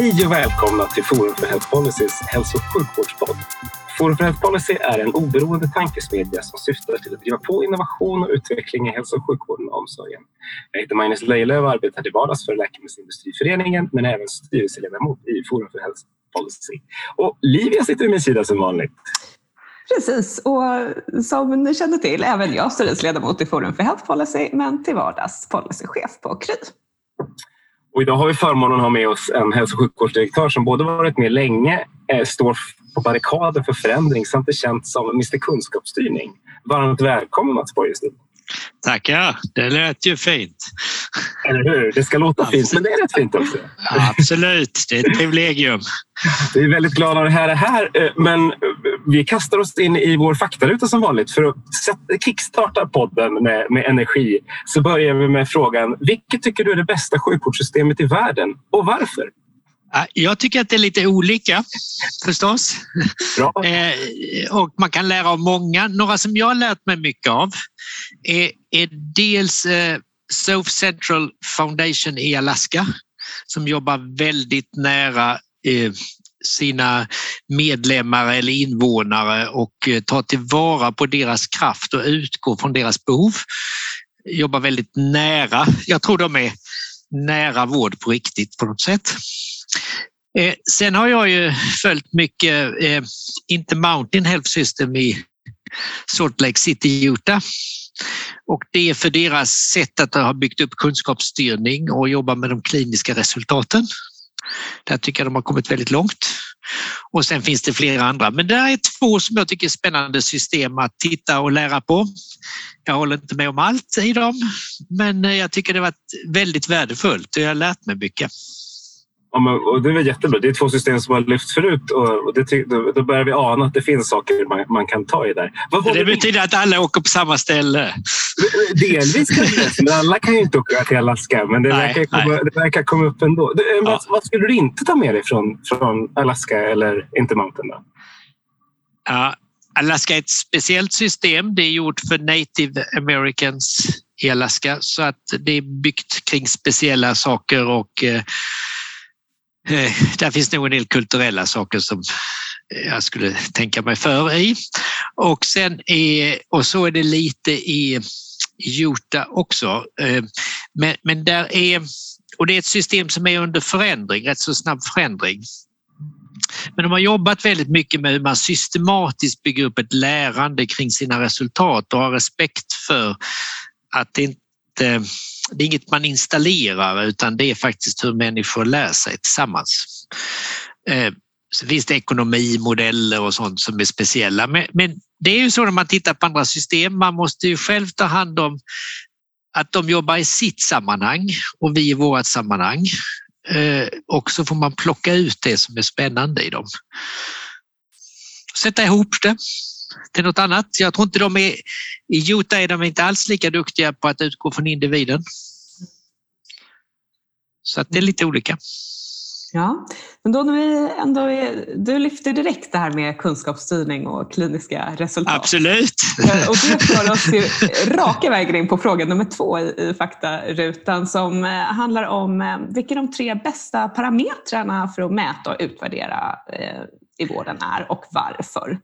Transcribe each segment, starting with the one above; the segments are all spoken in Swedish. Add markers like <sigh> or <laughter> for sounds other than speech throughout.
Hej och välkomna till Forum för Health Policys hälso och sjukvårdspodd. Forum för Health Policy är en oberoende tankesmedja som syftar till att driva på innovation och utveckling i hälso och sjukvården och omsorgen. Jag heter Magnus Lejelöw och arbetar till vardags för Läkemedelsindustriföreningen men är även styrelseledamot i Forum för Health Policy. Och Livia sitter vid min sida som vanligt. Precis, och som ni känner till, även jag styrelseledamot i Forum för Health Policy men till vardags policychef på Kry. Och idag har vi förmånen att ha med oss en hälso och sjukvårdsdirektör som både varit med länge, eh, står på barrikaden för förändring samt är känd som Mr Kunskapsstyrning. Varmt välkommen Mats Borgestig. Tackar, det lät ju fint. Eller hur? Det ska låta fint, men det är rätt fint också. Absolut, det är ett privilegium. Vi är väldigt glada att det här är här, eh, men vi kastar oss in i vår faktaruta som vanligt för att kickstarta podden med, med energi. Så börjar vi med frågan, vilket tycker du är det bästa sjukvårdssystemet i världen och varför? Jag tycker att det är lite olika förstås. Bra. <laughs> Eh, och man kan lära av många. Några som jag har lärt mig mycket av är, är dels eh, South Central Foundation i Alaska som jobbar väldigt nära eh, sina medlemmar eller invånare och tar tillvara på deras kraft och utgår från deras behov. Jobbar väldigt nära. Jag tror de är nära vård på riktigt på något sätt. Eh, sen har jag ju följt mycket eh, Intermountain Health System i Salt Lake City, Utah. Och det är för deras sätt att ha byggt upp kunskapsstyrning och jobba med de kliniska resultaten. Där tycker jag de har kommit väldigt långt. Och sen finns det flera andra, men det är två som jag tycker är spännande system att titta och lära på. Jag håller inte med om allt i dem, men eh, jag tycker det har varit väldigt värdefullt och jag har lärt mig mycket. Ja, men, och det är jättebra. Det är två system som har lyft förut och, det, då, då börjar vi ana att det finns saker man, man kan ta i där. Vad det betyder att alla åker på samma ställe? Delvis kanske, men alla kan ju inte åka till Alaska. Men det, nej, verkar, komma, det verkar komma upp ändå. Du, ja. vad, vad, skulle du inte ta med dig från, från Alaska eller Intermountain? Då? Ja, Alaska är ett speciellt system. Det är gjort för native americans i Alaska så att det är byggt kring speciella saker och eh, Eh, Eh, där finns nog en del kulturella saker som eh, jag skulle tänka mig för i. Och, sen är, och så är det lite i Utah också. Eh, men, men där är, och det är ett system som är under förändring, rätt så snabb förändring. Men de har jobbat väldigt mycket med hur man systematiskt bygger upp ett lärande kring sina resultat och har respekt för att det inte Eh, det är inget man installerar utan det är faktiskt hur människor lär sig tillsammans. Eh, så finns det ekonomimodeller och sånt som är speciella. Men, det är ju så när man tittar på andra system, man måste ju själv ta hand om att de jobbar i sitt sammanhang och vi i vårt sammanhang. Eh, och så får man plocka ut det som är spännande i dem. Sätta ihop det till något annat. Jag tror inte de är, i Utah är de inte alls lika duktiga på att utgå från individen. Så att det är lite olika. Ja, men då när vi ändå är, du lyfter direkt det här med kunskapsstyrning och kliniska resultat. Absolut! Och det för oss raka vägen in på fråga nummer två i, i faktarutan som eh, handlar om eh, vilka de tre bästa parametrarna för att mäta och utvärdera eh, i vården är och varför.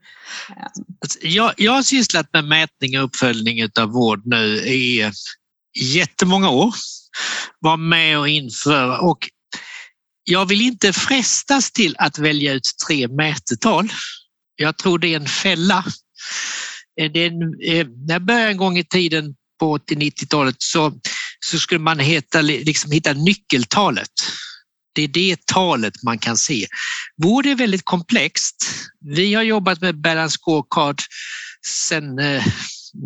Alltså, jag, jag har sysslat med mätning och uppföljning av vård nu i jättemånga år. Var med och införa och jag vill inte frestas till att välja ut tre mätetal. Jag tror det är en fälla. Eh, det en, eh, när jag började en gång i tiden på 80-90-talet så, så skulle man heta, liksom hitta nyckeltalet. Det är det talet man kan se. Vård är väldigt komplext. Vi har jobbat med Balance Scorecard sedan eh,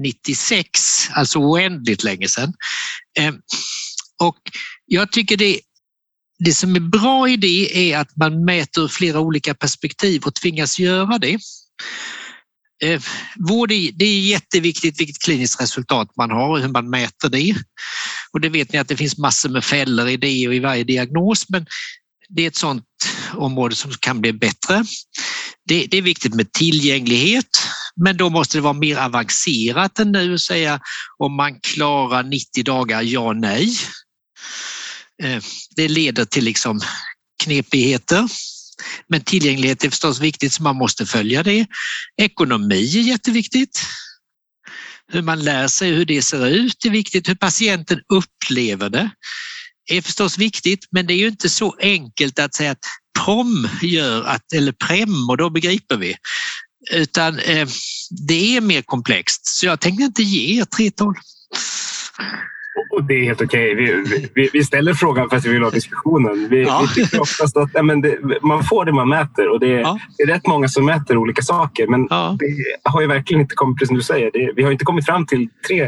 96, alltså oändligt länge sedan. Ehm, och jag tycker det det som är bra i det är att man mäter flera olika perspektiv och tvingas göra det. Ehm, vård är, det är jätteviktigt vilket kliniskt resultat man har och hur man mäter det. Och det vet ni att det finns massor med fällor i det och i varje diagnos, men det är ett sådant område som kan bli bättre. Det, det, är viktigt med tillgänglighet, men då måste det vara mer avancerat än nu att säga om man klarar 90 dagar, ja nej. Eh, det leder till liksom knepigheter. Men tillgänglighet är förstås viktigt så man måste följa det. Ekonomi är jätteviktigt. Hur man lär sig hur det ser ut är viktigt. Hur patienten upplever det är förstås viktigt, men det är ju inte så enkelt att säga att PROM gör att, eller PREM och då begriper vi. Utan eh, det är mer komplext, så jag tänkte inte ge er 3-12. Och det är helt okej. Vi, vi, vi, ställer frågan för att vi vill ha diskussionen. Vi, ja. vi tycker oftast att ja, men det, man får det man mäter och det, ja. det, är rätt många som mäter olika saker. Men ja. det har ju verkligen inte kommit, precis som du säger, det, vi har inte kommit fram till tre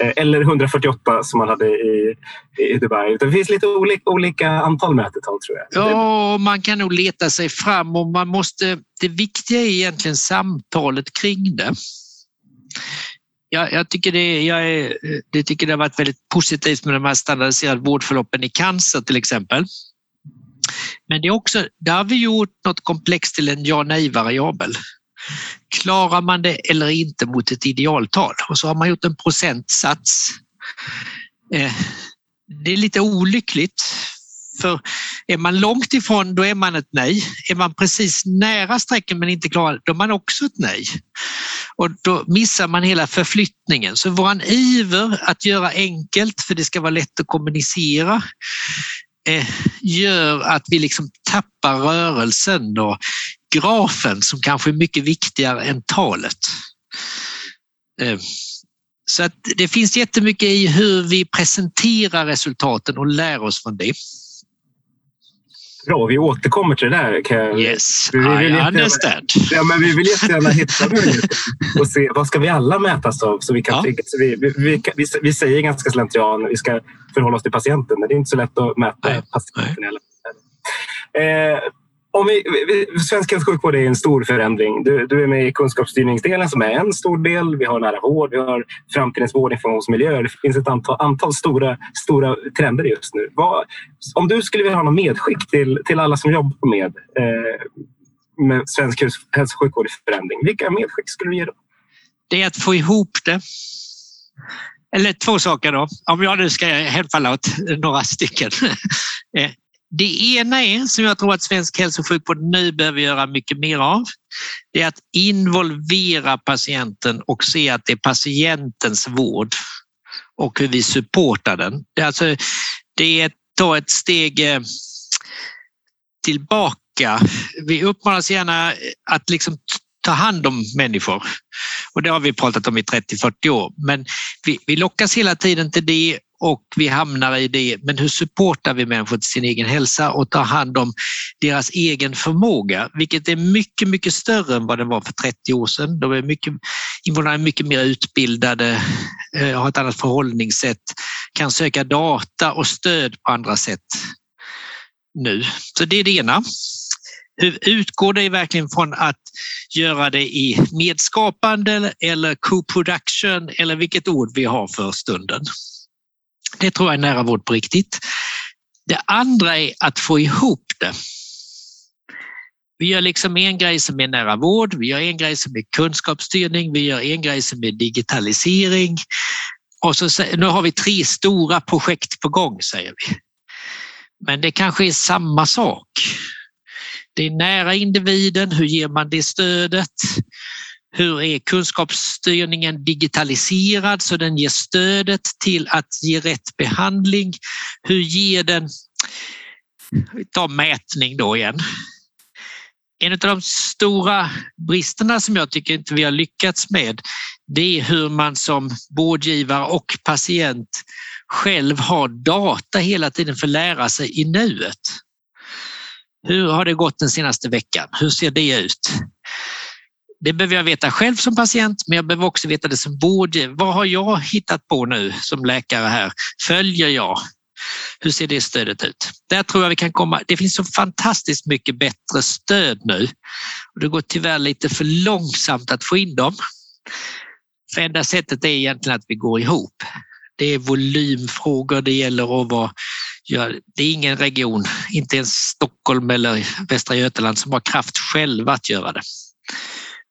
eh, eller 148 som man hade i, i Dubai. Det finns lite olika, olika antal mätetal tror jag. Ja, man kan nog leta sig fram och man måste... Det viktiga är egentligen samtalet kring det jag, jag, tycker det, jag är, det tycker det har varit väldigt positivt med de här standardiserade vårdförloppen i cancer till exempel. Men det är också, där har vi gjort något komplext till en ja nej-variabel. Klarar man det eller inte mot ett idealtal? Och så har man gjort en procentsats. Eh, det är lite olyckligt för är man långt ifrån, då är man ett nej. Är man precis nära strecken men inte klar, då är man också ett nej. Och då missar man hela förflyttningen. Så våran iver att göra enkelt, för det ska vara lätt att kommunicera, eh, gör att vi liksom tappar rörelsen och grafen som kanske är mycket viktigare än talet. Eh, så att det finns jättemycket i hur vi presenterar resultaten och lär oss från det. Bra, vi återkommer till det där. Kan yes, vi vill I understand. Ja, men vi vill jättegärna hitta <laughs> och se vad ska vi alla mätas av. Så vi, kan, ja. vi, vi, vi, vi säger ganska slentrian vi ska förhålla oss till patienten, men det är inte så lätt att mäta Nej. patienten. Nej. Eh, om vi, svensk hälso och sjukvård är en stor förändring. Du, du, är med i kunskapsstyrningsdelen som är en stor del. Vi har nära vård, vi har framtidens vårdinformationsmiljö. Det finns ett antal, antal stora, stora trender just nu. Vad, om du skulle vilja ha något medskick till, till alla som jobbar med, eh, med svensk hälso och sjukvård i förändring, vilka medskick skulle du ge dem? Det är att få ihop det. Eller två saker då, om jag nu ska hemfalla åt några stycken. <laughs> Eh, det ena är, som jag tror att svensk hälso och sjukvård nu behöver göra mycket mer av, det är att involvera patienten och se att det är patientens vård och hur vi supportar den. Det är, alltså, det är att ta ett steg eh, tillbaka. Vi uppmanas gärna att liksom ta hand om människor. Och det har vi pratat om i 30-40 år. Men vi, vi lockas hela tiden till det och vi hamnar i det, men hur supportar vi människor till sin egen hälsa och tar hand om deras egen förmåga, vilket är mycket, mycket större än vad den var för 30 år sedan. De är mycket, invånarna är mycket mer utbildade, eh, har ett annat förhållningssätt, kan söka data och stöd på andra sätt nu. Så det är det ena. Hur utgår det verkligen från att göra det i medskapande eller co-production eller vilket ord vi har för stunden? Det tror jag är nära vård på riktigt. Det andra är att få ihop det. Vi gör liksom en grej som är nära vård, vi gör en grej som är kunskapsstyrning, vi gör en grej som är digitalisering. Och så, nu har vi tre stora projekt på gång, säger vi. Men det kanske är samma sak. Det är nära individen, hur ger man det stödet? Hur är kunskapsstyrningen digitaliserad så den ger stödet till att ge rätt behandling? Hur ger den, vi tar mätning då igen. En av de stora bristerna som jag tycker inte vi har lyckats med det är hur man som vårdgivare och patient själv har data hela tiden för att lära sig i nuet. Hur har det gått den senaste veckan? Hur ser det ut? Det behöver jag veta själv som patient, men jag behöver också veta det som vårdgivare. Vad har jag hittat på nu som läkare här? Följer jag? Hur ser det stödet ut? Där tror jag vi kan komma. Det finns så fantastiskt mycket bättre stöd nu. Och det går tyvärr lite för långsamt att få in dem. För enda sättet är egentligen att vi går ihop. Det är volymfrågor, det gäller att vara Ja, det är ingen region, inte ens Stockholm eller Västra Götaland som har kraft själva att göra det.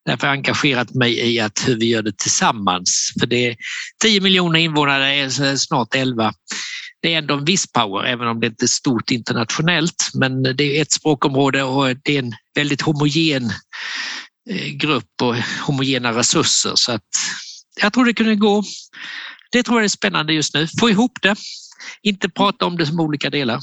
Därför har jag engagerat mig i att hur vi gör det tillsammans. För det är 10 miljoner invånare, eh, snart 11. Det är ändå en viss power, även om det inte är stort internationellt. Men det är ett språkområde och det är en väldigt homogen eh, grupp och homogena resurser. Så att jag tror det kunde gå. Det tror jag är spännande just nu. Få ihop det, inte prata om det som olika delar.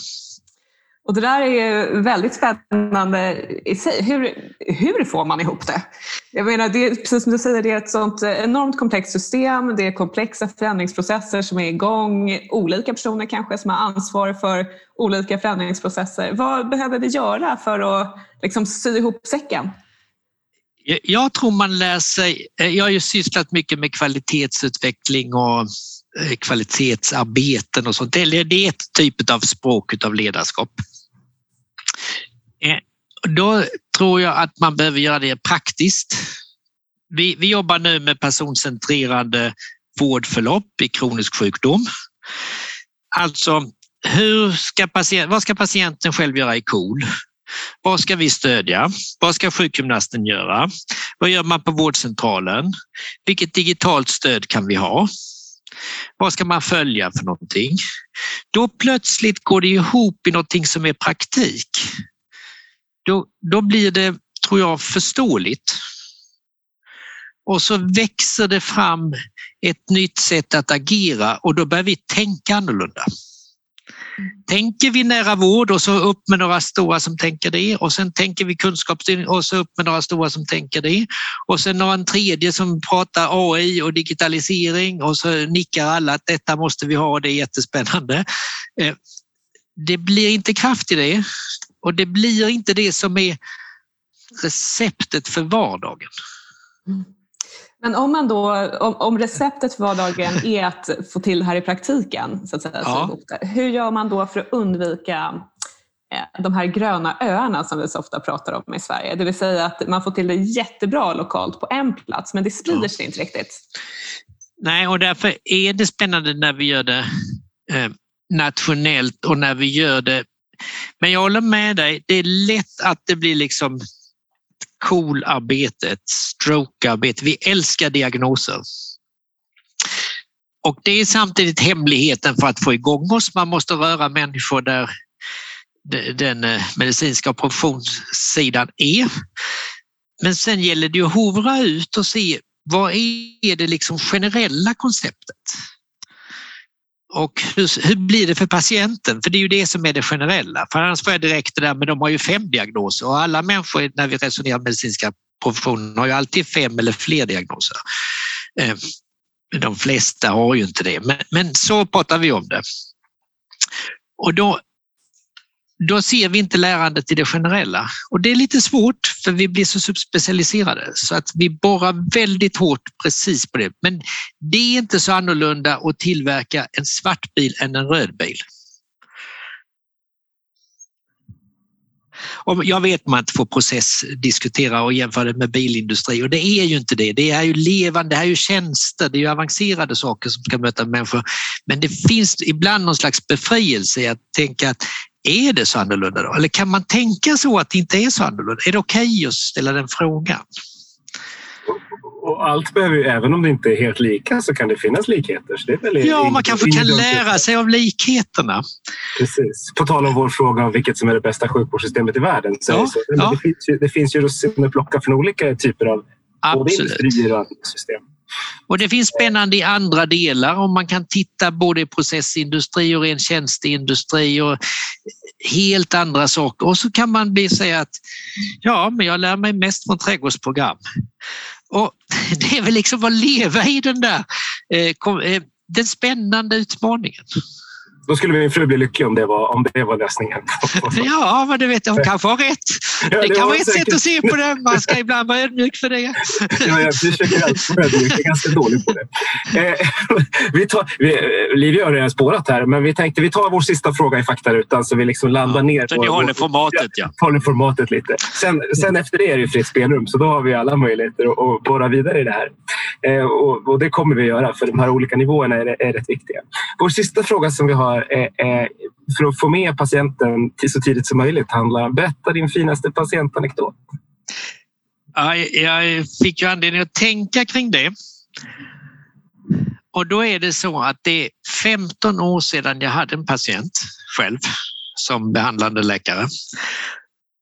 Och det där är ju väldigt spännande i sig. Hur, hur får man ihop det? Jag menar, det är, precis som du säger, det är ett sånt enormt komplext system. Det är komplexa förändringsprocesser som är igång. Olika personer kanske som har ansvar för olika förändringsprocesser. Vad behöver vi göra för att liksom, sy ihop säcken? Jag tror man lär sig, eh, jag har ju sysslat mycket med kvalitetsutveckling och eh, kvalitetsarbeten och sånt. Det är ett typ av språk av ledarskap. Eh, då tror jag att man behöver göra det praktiskt. Vi, vi jobbar nu med personcentrerade vårdförlopp i kronisk sjukdom. Alltså, hur ska patient, vad ska patienten själv göra i KOL? Vad ska vi stödja? Vad ska sjukgymnasten göra? Vad gör man på vårdcentralen? Vilket digitalt stöd kan vi ha? Vad ska man följa för någonting? Då plötsligt går det ihop i någonting som är praktik då, då blir det, tror jag, förståeligt. Och så växer det fram ett nytt sätt att agera och då börjar vi tänka annorlunda. Tänker vi nära vård och så upp med några stora som tänker det och sen tänker vi kunskapsstyrning och så upp med några stora som tänker det och sen några en tredje som pratar AI och digitalisering och så nickar alla att detta måste vi ha och det är jättespännande. Eh, det blir inte kraft i det och det blir inte det som är receptet för vardagen. Mm. Men om, man då, om, om, receptet för vardagen <laughs> är att få till det här i praktiken, så att säga, ja. så hur gör man då för att undvika eh, de här gröna öarna som vi så ofta pratar om i Sverige? Det vill säga att man får till det jättebra lokalt på en plats men det sprider sig inte riktigt. Nej, och därför är det spännande när vi gör det eh, nationellt och när vi gör det men jag håller med dig, det är lätt att det blir liksom KOL-arbetet, stroke-arbetet, Vi älskar diagnoser. Och det är samtidigt hemligheten för att få igång oss. Man måste röra människor där den eh, medicinska professionssidan är. Men sen gäller det att hovra ut och se vad är det liksom generella konceptet? Och hur, hur, blir det för patienten? För det är ju det som är det generella. För annars får jag direkt det där, men de har ju fem diagnoser och alla människor när vi resonerar medicinska professionen har ju alltid fem eller fler diagnoser. Eh, de flesta har ju inte det, men, men så pratar vi om det. Och då då ser vi inte lärandet i det generella. Och det är lite svårt för vi blir så subspecialiserade så att vi borrar väldigt hårt precis på det. Men det är inte så annorlunda att tillverka en svart bil än en röd bil. jag vet att man inte får processdiskutera och jämföra det med bilindustri och det är ju inte det. Det är ju levande, det är ju tjänster, det är ju avancerade saker som ska möta människor. Men det finns ibland någon slags befrielse i att tänka att är det så annorlunda då? Eller kan man tänka så att det inte är så annorlunda? Är det okej okay att ställa den frågan? Och allt behöver ju, även om det inte är helt lika så kan det finnas likheter. Så det är väl ja, man kanske kan lära sig av likheterna. Precis. På tal om vår fråga om vilket som är det bästa sjukvårdssystemet i världen. Så ja, så, ja. det, finns ju, det finns ju russin att plocka från olika typer av både industrier och system. Och det finns spännande i andra delar om man kan titta både i processindustri och ren tjänsteindustri och helt andra saker. Och så kan man bli säga att ja, men jag lär mig mest från trädgårdsprogram. Och <laughs> det är väl liksom att leva i den där eh, eh, den spännande utmaningen. Då skulle min fru bli lycklig om det var, om det var lösningen. <laughs> ja, men du vet, hon kanske har rätt. Ja, det, det kan var vara ett säkert. sätt att se på det. Man ska ibland vara ödmjuk för det. Ja, jag försöker alltid vara ödmjuk. Jag är ganska dålig på det. Eh, <laughs> vi tar, vi, Livia har redan spårat här, men vi tänkte vi tar vår sista fråga i faktarutan så vi liksom landar ner Så ni håller formatet, ja. håller formatet lite. Sen, sen efter det är det fritt spelrum, så då har vi alla möjligheter att, att borra vidare i det här. Eh, och, och det kommer vi göra, för de här olika nivåerna är, är rätt viktiga. Vår sista fråga som vi har är, för att få med patienten till så tidigt som möjligt handlar om berätta din finaste patientanekdot. Ja, jag fick ju anledning att tänka kring det. Och då är det så att det är 15 år sedan jag hade en patient själv som behandlande läkare.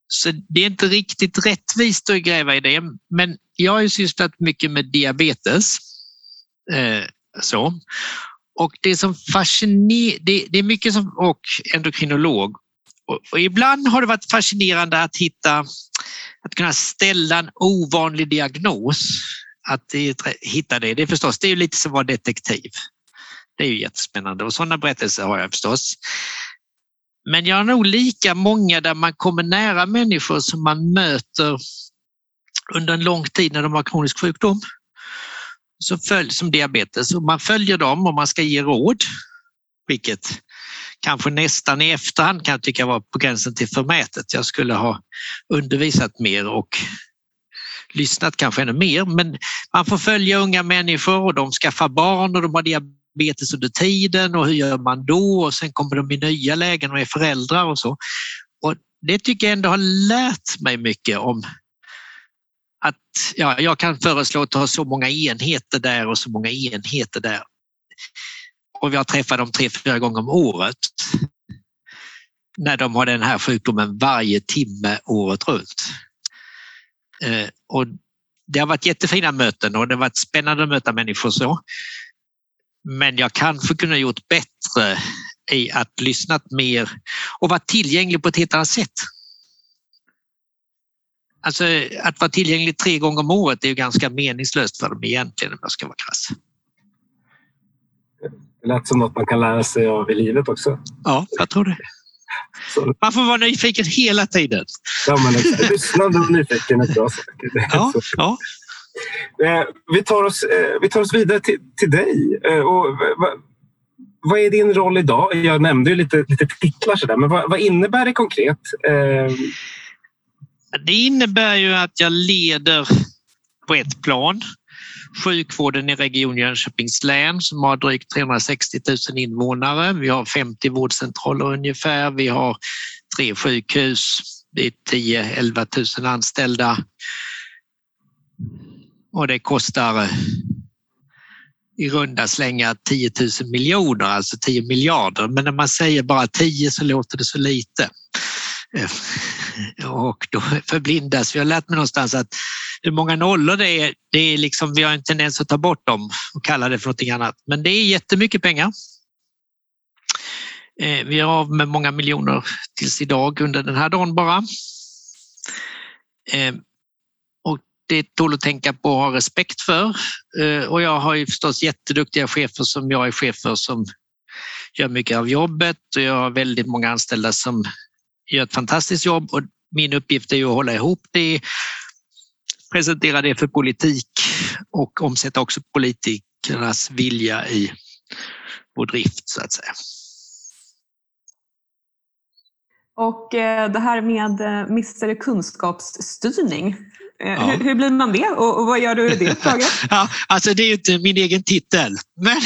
Så det är inte riktigt rättvist att gräva i det, men jag har ju sysslat mycket med diabetes. Eh, så. Och det som fascinerar, det, det är mycket som, och endokrinolog. Och, och ibland har det varit fascinerande att hitta, att kunna ställa en ovanlig diagnos. Att hitta det, det är förstås, det är ju lite som att vara detektiv. Det är ju jättespännande och sådana berättelser har jag förstås. Men jag har nog lika många där man kommer nära människor som man möter under en lång tid när de har kronisk sjukdom. Så följ, som diabetes och man följer dem och man ska ge råd, vilket kanske nästan i efterhand kan jag tycka var på gränsen till förmätet. Jag skulle ha undervisat mer och lyssnat kanske ännu mer, men man får följa unga människor och de skaffar barn och de har diabetes under tiden och hur gör man då? Och sen kommer de i nya lägen och är föräldrar och så. Och det tycker jag ändå har lärt mig mycket om att ja, jag kan föreslå att ha så många enheter där och så många enheter där. Och jag träffar dem tre, fyra gånger om året när de har den här sjukdomen varje timme året runt. Eh, och det har varit jättefina möten och det har varit spännande att möta människor så. Men jag kanske kunde ha gjort bättre i att lyssnat mer och varit tillgänglig på ett helt annat sätt. Alltså att vara tillgänglig tre gånger om året är ju ganska meningslöst för dem egentligen om jag ska vara krass. Det lät som något man kan lära sig av i livet också. Ja, jag tror det. Så, Man får vara nyfiken hela tiden. ja, men. Lyssnande och nyfiken är bra sak. Det är Ja, ja. Eh, vi, tar oss, eh, vi tar oss vidare till, till dig. Eh, och, vad är din roll idag? Jag nämnde ju lite, lite titlar, så där, men vad, vad innebär det konkret? Det innebär ju att jag leder på ett plan sjukvården i Region Jönköpings län som har drygt 360 000 invånare. Vi har 50 vårdcentraler ungefär. Vi har tre sjukhus. Det är 10-11 000 anställda. Och det kostar i runda slängar 10 000 miljoner, alltså 10 miljarder. Men när man säger bara 10 så låter det så lite. <laughs> Och då förblindas vi. Jag har lärt mig någonstans att hur många nollor det är, det är liksom, vi har en tendens att ta bort dem och kalla det för någonting annat. Men det är jättemycket pengar. Eh, vi är av med många miljoner tills idag under den här dagen bara. Eh, och det tål att tänka på och ha respekt för. Eh, och jag har ju förstås jätteduktiga chefer som jag är chef för som gör mycket av jobbet och jag har väldigt många anställda som gör ett fantastiskt jobb och min uppgift är ju att hålla ihop det, presentera det för politik och omsätta också politikernas vilja i vår drift så att säga. Och eh, det här med eh, Mr Kunskapsstyrning, Ja. hur, hur blir man det och, och vad gör du i det uppdraget? <laughs> Ja, alltså det är ju inte min egen titel, men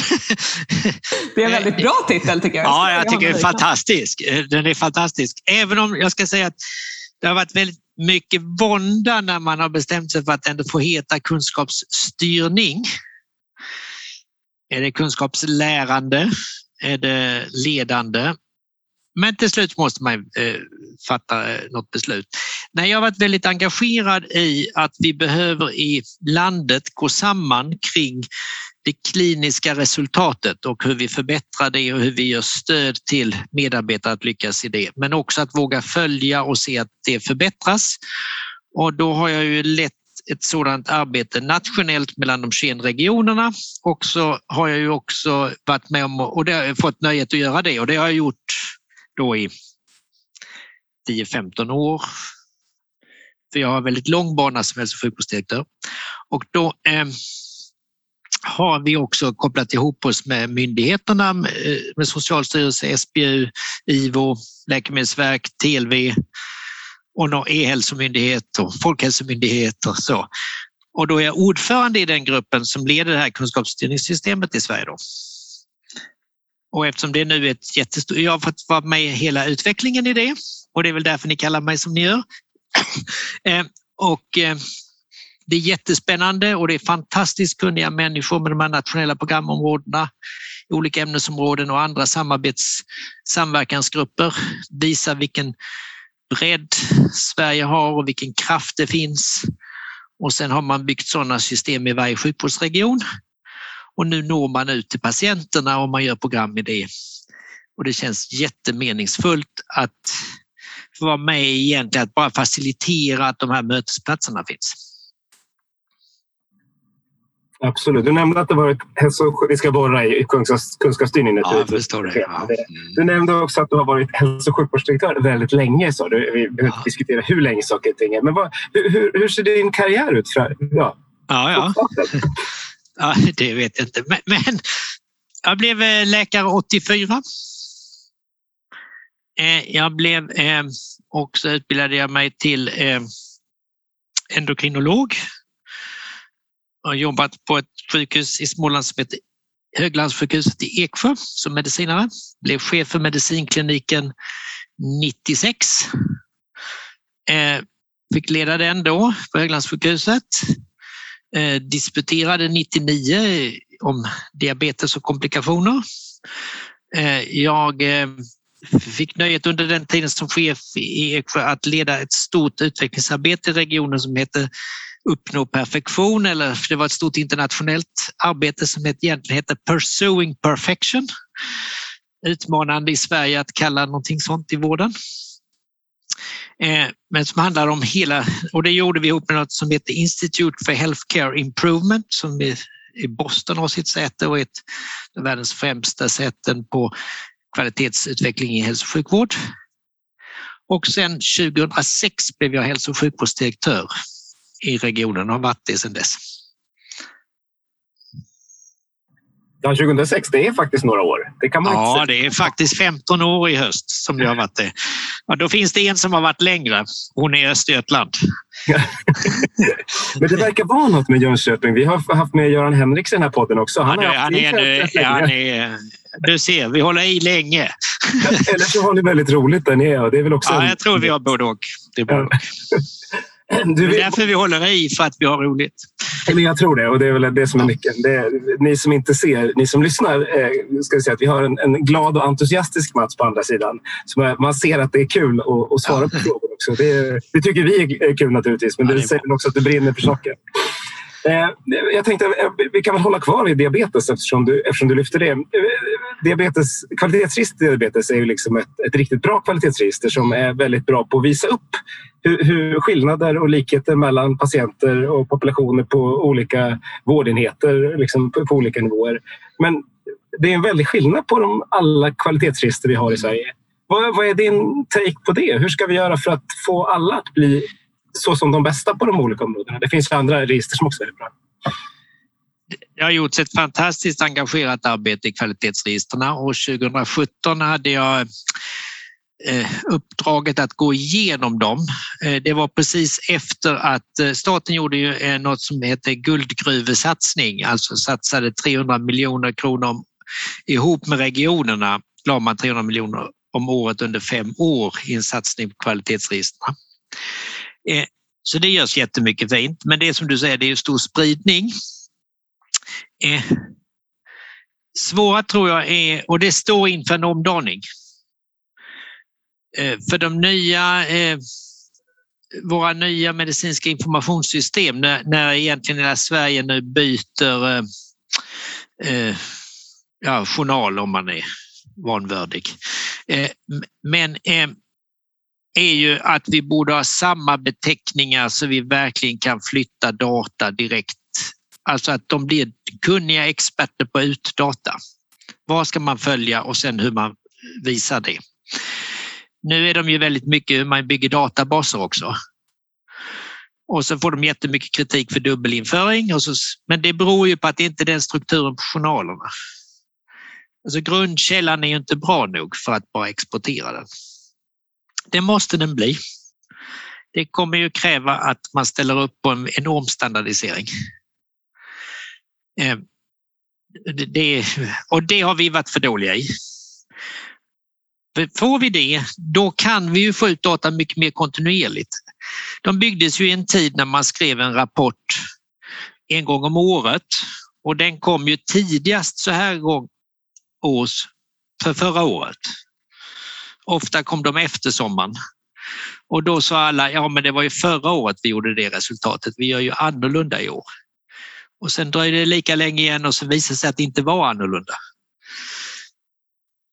Det är en väldigt bra titel tycker jag. Ja, jag tycker den är fantastisk. Den är fantastisk. Även om jag ska säga att det har varit väldigt mycket vånda när man har bestämt sig för att ändå få heta kunskapsstyrning. Är det kunskapslärande? Är det ledande? Men till slut måste man eh, fatta eh, något beslut. Nej, jag har varit väldigt engagerad i att vi behöver i landet gå samman kring det kliniska resultatet och hur vi förbättrar det och hur vi gör stöd till medarbetare att lyckas i det. Men också att våga följa och se att det förbättras. Och då har jag ju lett ett sådant arbete nationellt mellan de 21 regionerna och så har jag ju också varit med om och det har jag fått nöjet att göra det och det har jag gjort då i 10-15 år. För jag har väldigt lång bana som hälso och sjukvårdsdirektör och då eh, har vi också kopplat ihop oss med myndigheterna, eh, med Socialstyrelsen, SBU, IVO, Läkemedelsverk, TLV och någon e-hälsomyndighet och folkhälsomyndighet och så. Och då är jag ordförande i den gruppen som leder det här kunskapsstyrningssystemet i Sverige. Då. Och eftersom det nu är ett jättestort... Jag har fått vara med i hela utvecklingen i det och det är väl därför ni kallar mig som ni gör. <clears throat> Eh, och eh, det är jättespännande och det är fantastiskt kunniga människor med de här nationella programområdena, olika ämnesområden och andra samarbets samverkansgrupper. Visar vilken bredd Sverige har och vilken kraft det finns. Och sen har man byggt sådana system i varje sjukvårdsregion. Och nu når man ut till patienterna och man gör program med det. Och det känns jättemeningsfullt att få vara med egentligen, att bara facilitera att de här mötesplatserna finns. Absolut. Du nämnde att det varit hälso Vi ska borra i kunskapsstyrning. Ja, förstår det. Ja. Mm. Du nämnde också att du har varit hälso och sjukvårdsdirektör väldigt länge. Så. Vi behöver ja. diskutera hur länge saker och ting är. Men vad, hur, hur, ser din karriär ut? För, ja, ja. ja ja <laughs> det vet jag inte. Men, men jag blev eh, läkare 84. Eh, jag blev eh, Och också utbildade jag mig till endokrinolog Jag har jobbat på ett sjukhus i Småland som heter Höglandssjukhuset i Eksjö som medicinare. Blev chef för medicinkliniken 96. Fick leda den då på Höglandssjukhuset. Eh, disputerade 99 om diabetes och komplikationer. Eh, jag eh, fick nöjet under den tiden som chef i Eksjö att leda ett stort utvecklingsarbete i regionen som heter uppnå perfektion eller det var ett stort internationellt arbete som egentligen heter Pursuing Perfection. Utmanande i Sverige att kalla någonting sånt i vården. Eh, men som handlar om hela, och det gjorde vi ihop med något som heter Institute for Healthcare Improvement som i Boston har sitt säte och är ett av världens främsta säten på kvalitetsutveckling i hälso och sjukvård. Och sen 2006 blev jag hälso och sjukvårdsdirektör i regionen och har varit det sedan dess. Ja, 2006, det är faktiskt några år. Det kan man ja, det är faktiskt 15 år i höst som det har varit det. Ja, då finns det en som har varit längre. Hon är i Östergötland. <laughs> Men det verkar vara något med Jönköping. Vi har haft med Göran Henriks i den här podden också. Han, ja, han är, nu, han är, du ser, vi håller i länge. <laughs> Eller så har ni väldigt roligt där nere. Det är väl också ja, jag tror vi har både och. Det är både och. <laughs> <clears throat> Du det är därför vi håller i, för att vi har roligt. Men jag tror det och det är väl det som är nyckeln. Det, ni som inte ser, ni som lyssnar, eh, ska vi säga att vi har en, en, glad och entusiastisk Mats på andra sidan. Så är, man ser att det är kul att, att svara ja. på frågor också. Det, det, tycker vi är kul naturligtvis, men ja, det, det säger också att du brinner för saker. Eh, jag tänkte eh, vi kan väl hålla kvar i diabetes eftersom du, eftersom du lyfter det. Eh, diabetes, kvalitetsregister diabetes är ju liksom ett, ett riktigt bra kvalitetsregister som är väldigt bra på att visa upp hur, hur skillnader och likheter mellan patienter och populationer på olika vårdenheter liksom på, på olika nivåer. Men det är en väldig skillnad på de alla kvalitetsregister vi har i Sverige. Vad, vad är din take på det? Hur ska vi göra för att få alla att bli så som de bästa på de olika områdena. Det finns andra register som också är bra. Det har gjorts ett fantastiskt engagerat arbete i kvalitetsregistren och 2017 hade jag eh, uppdraget att gå igenom dem. Eh, det var precis efter att eh, staten gjorde något som heter guldgruvesatsning, alltså satsade 300 miljoner kronor ihop med regionerna, la man 300 miljoner om året under fem år i en satsning på kvalitetsregistren. Eh, så det görs jättemycket fint, men det är som du säger, det är stor spridning. Eh, svåra tror jag är, och det står inför en omdaning. Eh, för de nya, våra nya medicinska informationssystem, när, när egentligen hela Sverige nu byter ja, journal om man är vanvördig. Men är ju att vi borde ha samma beteckningar så vi verkligen kan flytta data direkt. Alltså att de blir kunniga experter på utdata. Vad ska man följa och sen hur man visar det. Nu är de ju väldigt mycket hur man bygger databaser också. Och så får de jättemycket kritik för dubbelinföring. Och så, men det beror ju på att det inte är den strukturen på journalerna. Alltså grundkällan är ju inte bra nog för att bara exportera den. Det måste den bli. Det kommer ju kräva att man ställer upp på en enorm standardisering. Eh, det, och det har vi varit för dåliga i. Får vi det, då kan vi ju få ut data mycket mer kontinuerligt. De byggdes ju i en tid när man skrev en rapport en gång om året och den kom ju tidigast så här års för förra året. Ofta kom de efter sommaren. Och då sa alla, ja men det var ju förra året vi gjorde det resultatet, vi gör ju annorlunda i år. Och sen dröjde det lika länge igen och så visade det sig att det inte var annorlunda.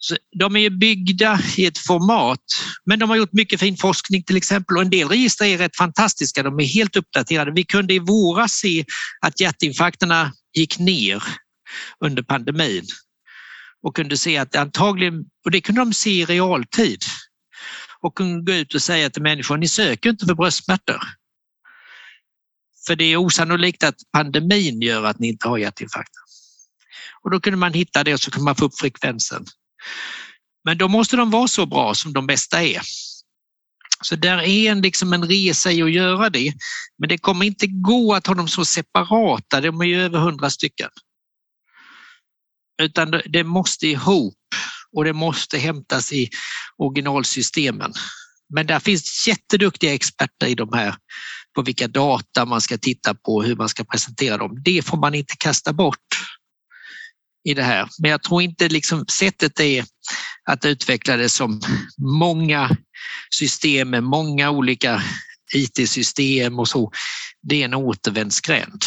Så de är byggda i ett format, men de har gjort mycket fin forskning till exempel och en del register är rätt fantastiska. De är helt uppdaterade. Vi kunde i våras se att hjärtinfarkterna gick ner under pandemin och kunde se att antagligen, och det kunde de se i realtid och kunde gå ut och säga till människor, ni söker inte för bröstsmärtor. För det är osannolikt att pandemin gör att ni inte har hjärtinfarkt. Och då kunde man hitta det och så kunde man få upp frekvensen. Men då måste de vara så bra som de bästa är. Så där är en, liksom en resa i att göra det. Men det kommer inte gå att ha dem så separata, de är ju över hundra stycken. Utan det måste ihop och det måste hämtas i originalsystemen. Men där finns jätteduktiga experter i de här på vilka data man ska titta på, hur man ska presentera dem. Det får man inte kasta bort i det här. Men jag tror inte liksom sättet är att utveckla det som många system med många olika IT-system och så. Det är en återvändsgränd.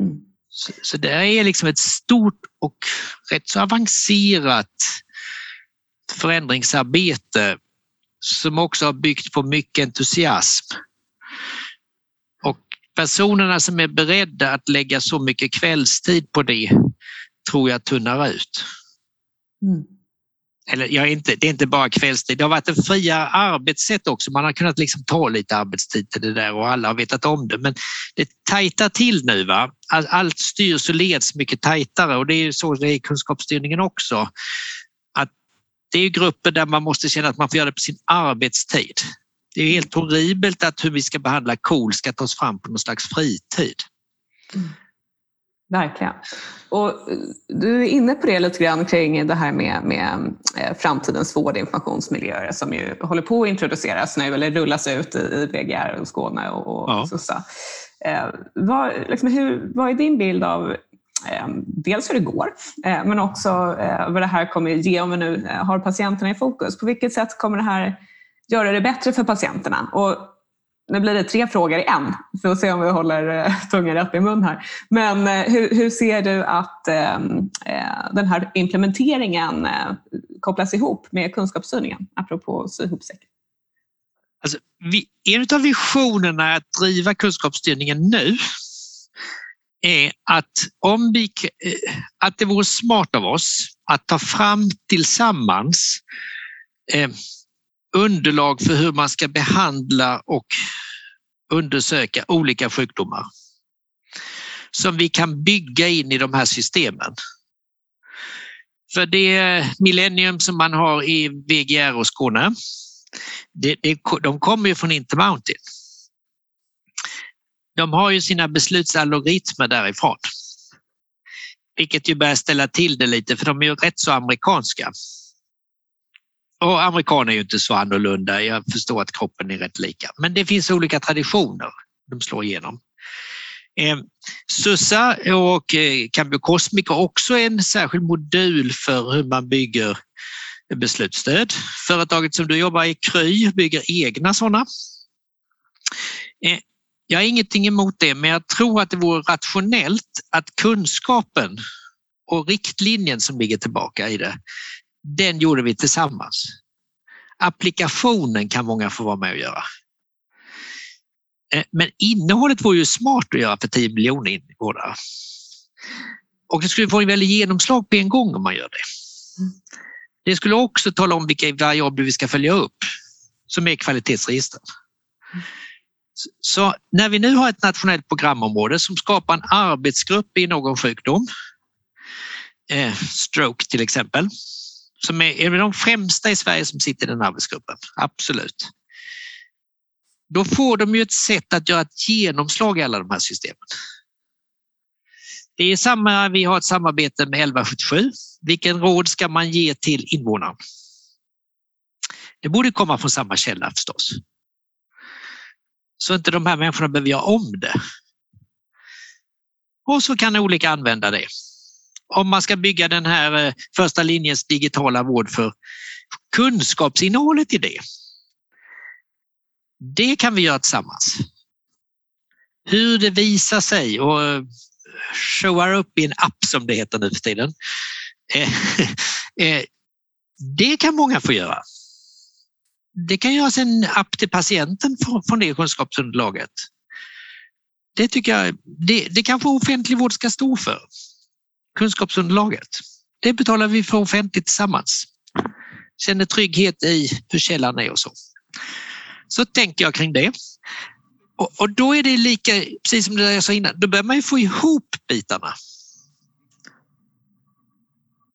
Mm. Så, så det är liksom ett stort och rätt så avancerat förändringsarbete som också har byggt på mycket entusiasm. Och personerna som är beredda att lägga så mycket kvällstid på det tror jag tunnar ut. Mm. Eller jag inte, det är inte bara kvällstid, det har varit ett friare arbetssätt också. Man har kunnat liksom ta lite arbetstid till det där och alla har vetat om det. Men det tajtar till nu. Va? Allt styrs och leds mycket tajtare och det är så det är i kunskapsstyrningen också. Att det är grupper där man måste känna att man får göra det på sin arbetstid. Det är helt horribelt att hur vi ska behandla KOL ska tas fram på någon slags fritid. Mm. Verkligen. Och eh, du är inne på det lite grann kring det här med, med eh, framtidens vårdinformationsmiljöer som ju håller på att introduceras nu eller rullas ut i VGR och Skåne och, och ja. SUSA. Eh, vad, liksom, hur, vad är din bild av eh, dels hur det går, eh, men också eh, vad det här kommer ge om vi nu har patienterna i fokus. På vilket sätt kommer det här göra det bättre för patienterna? Och nu blir det tre frågor i en. Vi får se om vi håller eh, tungan rätt i mun här. Men eh, hur, hur ser du att ehm, eh, den här implementeringen eh, kopplas ihop med kunskapsstyrningen, apropå sy ihop säcken? Alltså, vi, en av visionerna att driva kunskapsstyrningen nu är att, om vi, eh, att det vore smart av oss att ta fram tillsammans eh, underlag för hur man ska behandla och undersöka olika sjukdomar som vi kan bygga in i de här systemen. För det millennium som man har i VGR och Skåne, det, det, de kommer ju från Intermountain. De har ju sina beslutsalgoritmer därifrån. Vilket ju börjar ställa till det lite för de är ju rätt så amerikanska. Och amerikaner är ju inte så annorlunda. Jag förstår att kroppen är rätt lika. Men det finns olika traditioner de slår igenom. Eh, SUSA och eh, Cambio Cosmic har också en särskild modul för hur man bygger beslutsstöd. Företaget som du jobbar i, Kry, bygger egna sådana. Eh, jag har ingenting emot det, men jag tror att det vore rationellt att kunskapen och riktlinjen som ligger tillbaka i det den gjorde vi tillsammans. Applikationen kan många få vara med och göra. Eh, men innehållet vore ju smart att göra för 10 miljoner invånare. Och det skulle få en väldigt genomslag på en gång om man gör det. Det skulle också tala om vilka variabler vi ska följa upp som är kvalitetsregister. Så när vi nu har ett nationellt programområde som skapar en arbetsgrupp i någon sjukdom, eh, stroke till exempel, som är, är de främsta i Sverige som sitter i den arbetsgruppen, absolut. Då får de ju ett sätt att göra ett genomslag i alla de här systemen. Det är samma, vi har ett samarbete med 1177. Vilken råd ska man ge till invånarna? Det borde komma från samma källa förstås. Så inte de här människorna behöver göra om det. Och så kan olika använda det. Om man ska bygga den här eh, första linjens digitala vård för kunskapsinnehållet i det. Det kan vi göra tillsammans. Hur det visar sig och eh, showar upp i en app som det heter nu för tiden. Eh, <laughs> det kan många få göra det kan göras en app till patienten från det kunskapsunderlaget. Det tycker jag, det, det kanske offentlig vård ska stå för. Kunskapsunderlaget. Det betalar vi för offentligt tillsammans. Känner trygghet i hur källan är och så. Så tänker jag kring det. Och, och då är det lika, precis som det jag sa innan, då behöver man ju få ihop bitarna.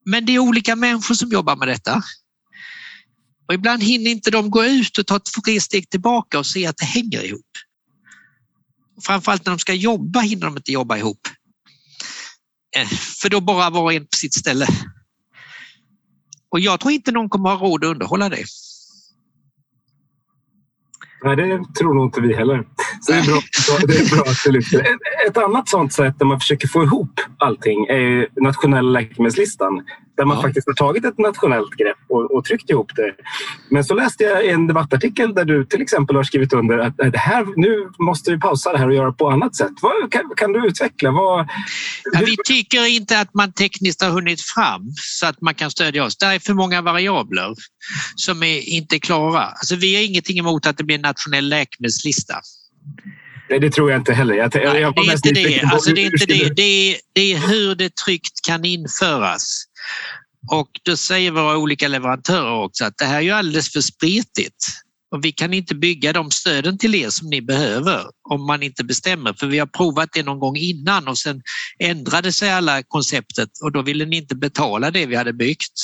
Men det är olika människor som jobbar med detta. Och ibland hinner inte de gå ut och ta tre steg tillbaka och se att det hänger ihop. Framförallt när de ska jobba hinner de inte jobba ihop. Eh, för då bara var och en på sitt ställe. Och jag tror inte någon kommer ha råd att underhålla det. Nej, det tror nog inte vi heller. Så det är bra, det är bra att du lyfter. Ett annat sånt sätt där man försöker få ihop allting är nationella läkemedelslistan. Där man ja. faktiskt har tagit ett nationellt grepp och, och, tryckt ihop det. Men så läste jag en debattartikel där du till exempel har skrivit under att det här, nu måste vi pausa det här och göra på annat sätt. Vad, kan, kan, du utveckla? Vad, ja, vi tycker inte att man tekniskt har hunnit fram så att man kan stödja oss. Det är för många variabler som är inte klara. Alltså, vi har ingenting emot att det blir en nationell läkemedelslista. Nej, det tror jag inte heller. Jag, Nej, jag det är inte det. Alltså, det, är inte det. Det, är, det är hur det tryggt kan införas. Och då säger våra olika leverantörer också att det här är ju alldeles för spretigt. Och vi kan inte bygga de stöden till er som ni behöver om man inte bestämmer. För vi har provat det någon gång innan och sen ändrade sig alla konceptet och då ville ni inte betala det vi hade byggt.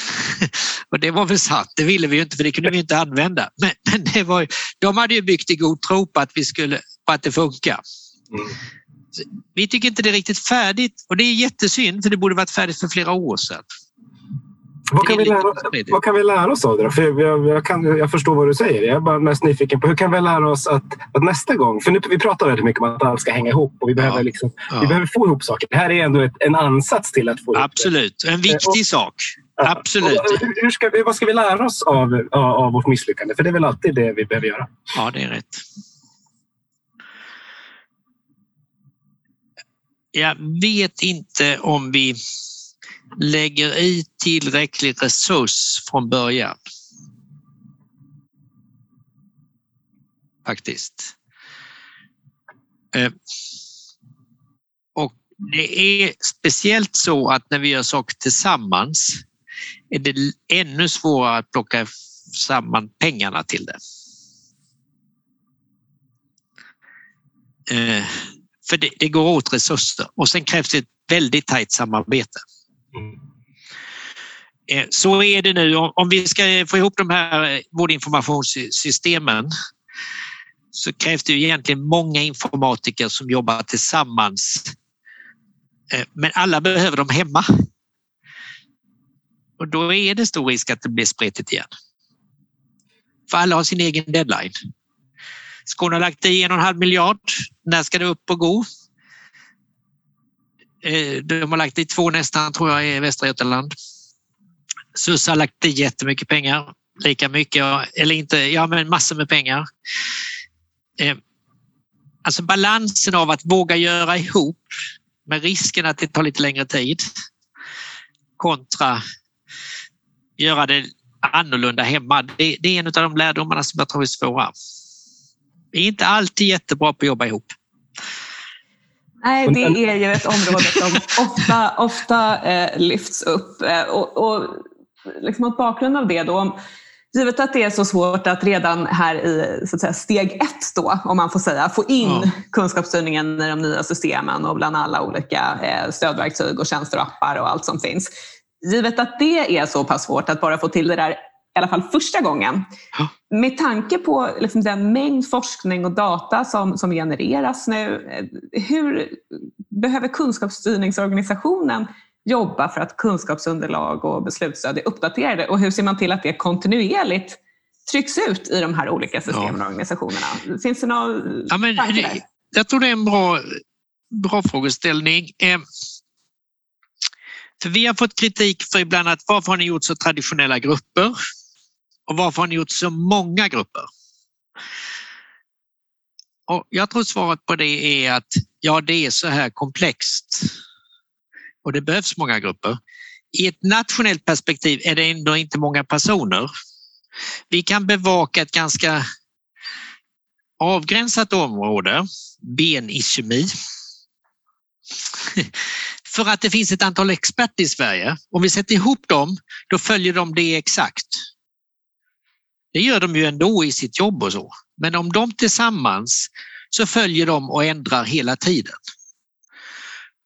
<laughs> och det var väl sant, det ville vi ju inte för det kunde vi inte använda. Men, men det var, de hade ju byggt i god tro på att, vi skulle, på att det funkar. Mm. Vi tycker inte det är riktigt färdigt och det är jättesynd för det borde varit färdigt för flera år sedan. Vad kan, vi lära, vad kan vi lära oss av det? För jag, jag, kan, jag förstår vad du säger. Jag är bara mest nyfiken på hur kan vi lära oss att, att nästa gång... För nu, vi pratar väldigt mycket om att allt ska hänga ihop och vi behöver, ja. Liksom, ja. vi behöver få ihop saker. Det här är ändå ett, en ansats till att få ihop Absolut, det. en viktig och, sak. Absolut. Och, hur ska vi, vad ska vi lära oss av, av, av vårt misslyckande? För det är väl alltid det vi behöver göra. Ja, det är rätt. Jag vet inte om vi lägger i tillräcklig resurs från början. Faktiskt. Eh, och det är speciellt så att när vi gör saker tillsammans är det ännu svårare att plocka samman pengarna till det. Eh, för det, det går åt resurser och sen krävs det ett väldigt tajt samarbete. Eh, så är det nu. Om vi ska få ihop de här eh, vårdinformationssystemen så krävs det egentligen många informatiker som jobbar tillsammans. Eh, men alla behöver dem hemma. Och då är det stor risk att det blir spretigt igen. För alla har sin egen deadline. Skåne har lagt i en och en halv miljard. När ska det upp och gå? Eh, de har lagt i två nästan tror jag i Västra Götaland. SUS har lagt i jättemycket pengar, lika mycket, eller inte, ja men massor med pengar. Eh, alltså balansen av att våga göra ihop med risken att det tar lite längre tid kontra göra det annorlunda hemma. Det, det är en av de lärdomarna som jag tror är svåra. Vi är inte alltid jättebra på att jobba ihop. Nej, det är ju ett område som <laughs> ofta, ofta eh, lyfts upp. Eh, och, och liksom mot bakgrund av det då, givet att det är så svårt att redan här i så att säga, steg ett då, om man får säga, få in ja. kunskapsstyrningen i de nya systemen och bland alla olika eh, stödverktyg och tjänster och appar och allt som finns. Givet att det är så pass svårt att bara få till det där i alla fall första gången. Med tanke på liksom den mängd forskning och data som, som genereras nu, hur behöver kunskapsstyrningsorganisationen jobba för att kunskapsunderlag och beslutsstöd är uppdaterade och hur ser man till att det kontinuerligt trycks ut i de här olika systemen och organisationerna? Finns det några ja, men, Jag tror det är en bra, bra frågeställning. För vi har fått kritik för ibland att varför har ni gjort så traditionella grupper? Och varför har ni gjort så många grupper? Och jag tror svaret på det är att ja, det är så här komplext och det behövs många grupper. I ett nationellt perspektiv är det ändå inte många personer. Vi kan bevaka ett ganska avgränsat område, benischemi. För att det finns ett antal experter i Sverige. Om vi sätter ihop dem, då följer de det exakt. Det gör de ju ändå i sitt jobb och så. Men om de tillsammans så följer de och ändrar hela tiden.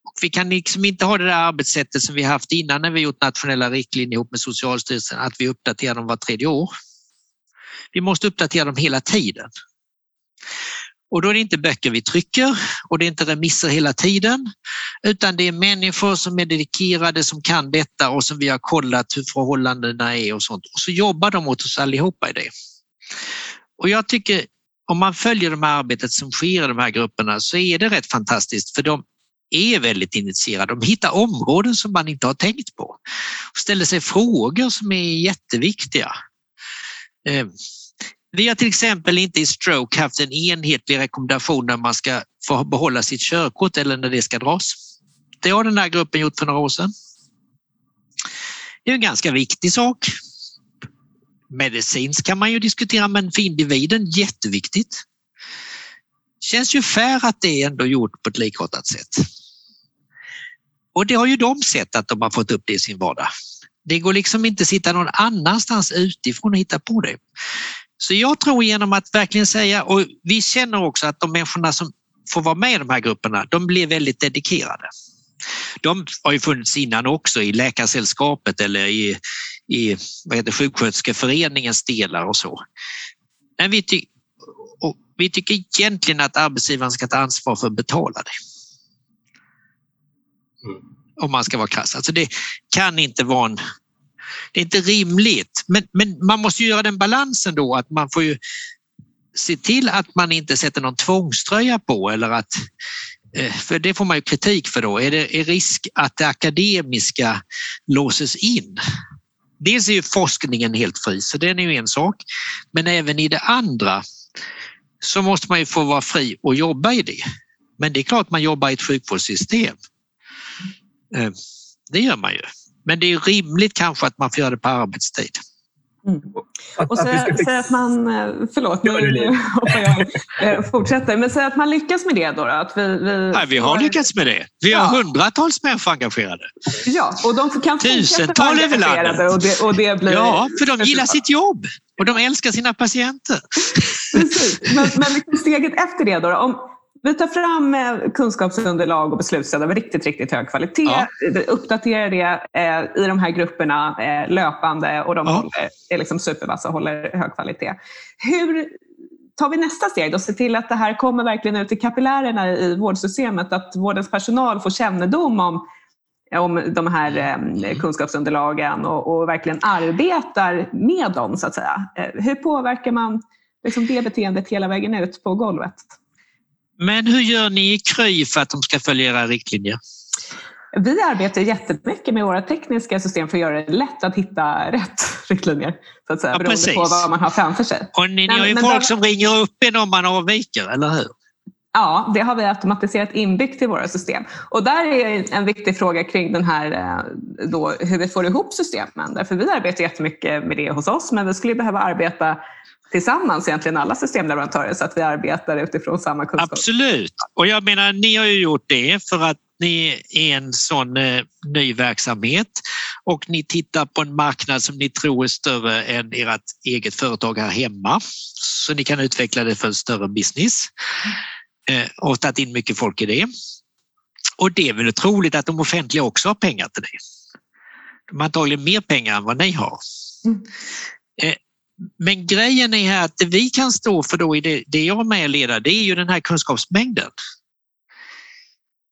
Och vi kan liksom inte ha det där arbetssättet som vi haft innan när vi gjort nationella riktlinjer ihop med Socialstyrelsen, att vi uppdaterar dem var tredje år. Vi måste uppdatera dem hela tiden. Och då är det inte böcker vi trycker och det är inte remisser hela tiden, utan det är människor som är dedikerade, som kan detta och som vi har kollat hur förhållandena är och sånt. Och så jobbar de åt oss allihopa i det. Och jag tycker om man följer det här arbetet som sker i de här grupperna så är det rätt fantastiskt för de är väldigt initierade. De hittar områden som man inte har tänkt på och ställer sig frågor som är jätteviktiga. Ehm, vi har till exempel inte i stroke haft en enhetlig rekommendation när man ska få behålla sitt körkort eller när det ska dras. Det har den här gruppen gjort för några år sedan. Det är en ganska viktig sak. Medicinskt kan man ju diskutera men för individen jätteviktigt. Känns ju fair att det är ändå gjort på ett likartat sätt. Och det har ju de sett att de har fått upp det i sin vardag. Det går liksom inte att sitta någon annanstans utifrån och hitta på det. Så jag tror genom att verkligen säga, och vi känner också att de människorna som får vara med i de här grupperna, de blir väldigt dedikerade. De har ju funnits innan också i Läkarsällskapet eller i, i vad heter, Sjuksköterskeföreningens delar och så. Men vi, ty vi tycker egentligen att arbetsgivaren ska ta ansvar för att betala det. Mm. Om man ska vara krass. Alltså det kan inte vara en det är inte rimligt. Men, men man måste ju göra den balansen då att man får ju se till att man inte sätter någon tvångströja på eller att eh, för det får man ju kritik för då. Är det är risk att det akademiska låses in? Dels är ju forskningen helt fri, så den är ju en sak. Men även i det andra så måste man ju få vara fri och jobba i det. Men det är klart man jobbar i ett sjukvårdssystem. Eh, det gör man ju. Men det är rimligt kanske att man får göra det på arbetstid. Mm. Och säg att man, eh, förlåt nu <laughs> hoppar jag eh, fortsätter, men säg att man lyckas med det då? att vi, vi, Nej, vi har lyckats med det. Vi har ja. hundratals människor engagerade. Ja, och de kan Tusental över landet. Och det, och det blir ja, för de gillar sitt jobb och de älskar sina patienter. Precis, men, men liksom steget efter det då? Om, vi tar fram eh, kunskapsunderlag och beslutsstöd av riktigt, riktigt hög kvalitet. Ja. Uppdaterar det eh, i de här grupperna eh, löpande och de ja. håller, är liksom supervassa och håller hög kvalitet. Hur tar vi nästa steg och ser till att det här kommer verkligen ut i kapillärerna i vårdsystemet? Att vårdens personal får kännedom om om de här kunskapsunderlagen och, och, verkligen arbetar med dem så att säga. Hur påverkar man liksom det beteendet hela vägen ut på golvet? Men hur gör ni i Kry för att de ska följa era riktlinjer? Vi arbetar jättemycket med våra tekniska system för att göra det lätt att hitta rätt <laughs> riktlinjer. Så att säga, ja, beroende på vad man har framför sig. Och ni, ni har ju folk där... som ringer upp en om man avviker, eller hur? Ja, det har vi automatiserat inbyggt i våra system. Och där är en viktig fråga kring den här, eh, då, hur vi får ihop systemen. Därför vi arbetar jättemycket med det hos oss, men vi skulle behöva arbeta tillsammans, egentligen alla systemleverantörer, så att vi arbetar utifrån samma kunskap. Absolut. Och jag menar, ni har ju gjort det för att ni är en sån eh, ny verksamhet och ni tittar på en marknad som ni tror är större än ert eget företag här hemma. Så ni kan utveckla det för en större business eh, och tagit in mycket folk i det. Och det är väl troligt att de offentliga också har pengar till det. De har antagligen mer pengar än vad ni har. Mm. Men grejen är här att det vi kan stå för då i det, det jag är med och leder, det är ju den här kunskapsmängden.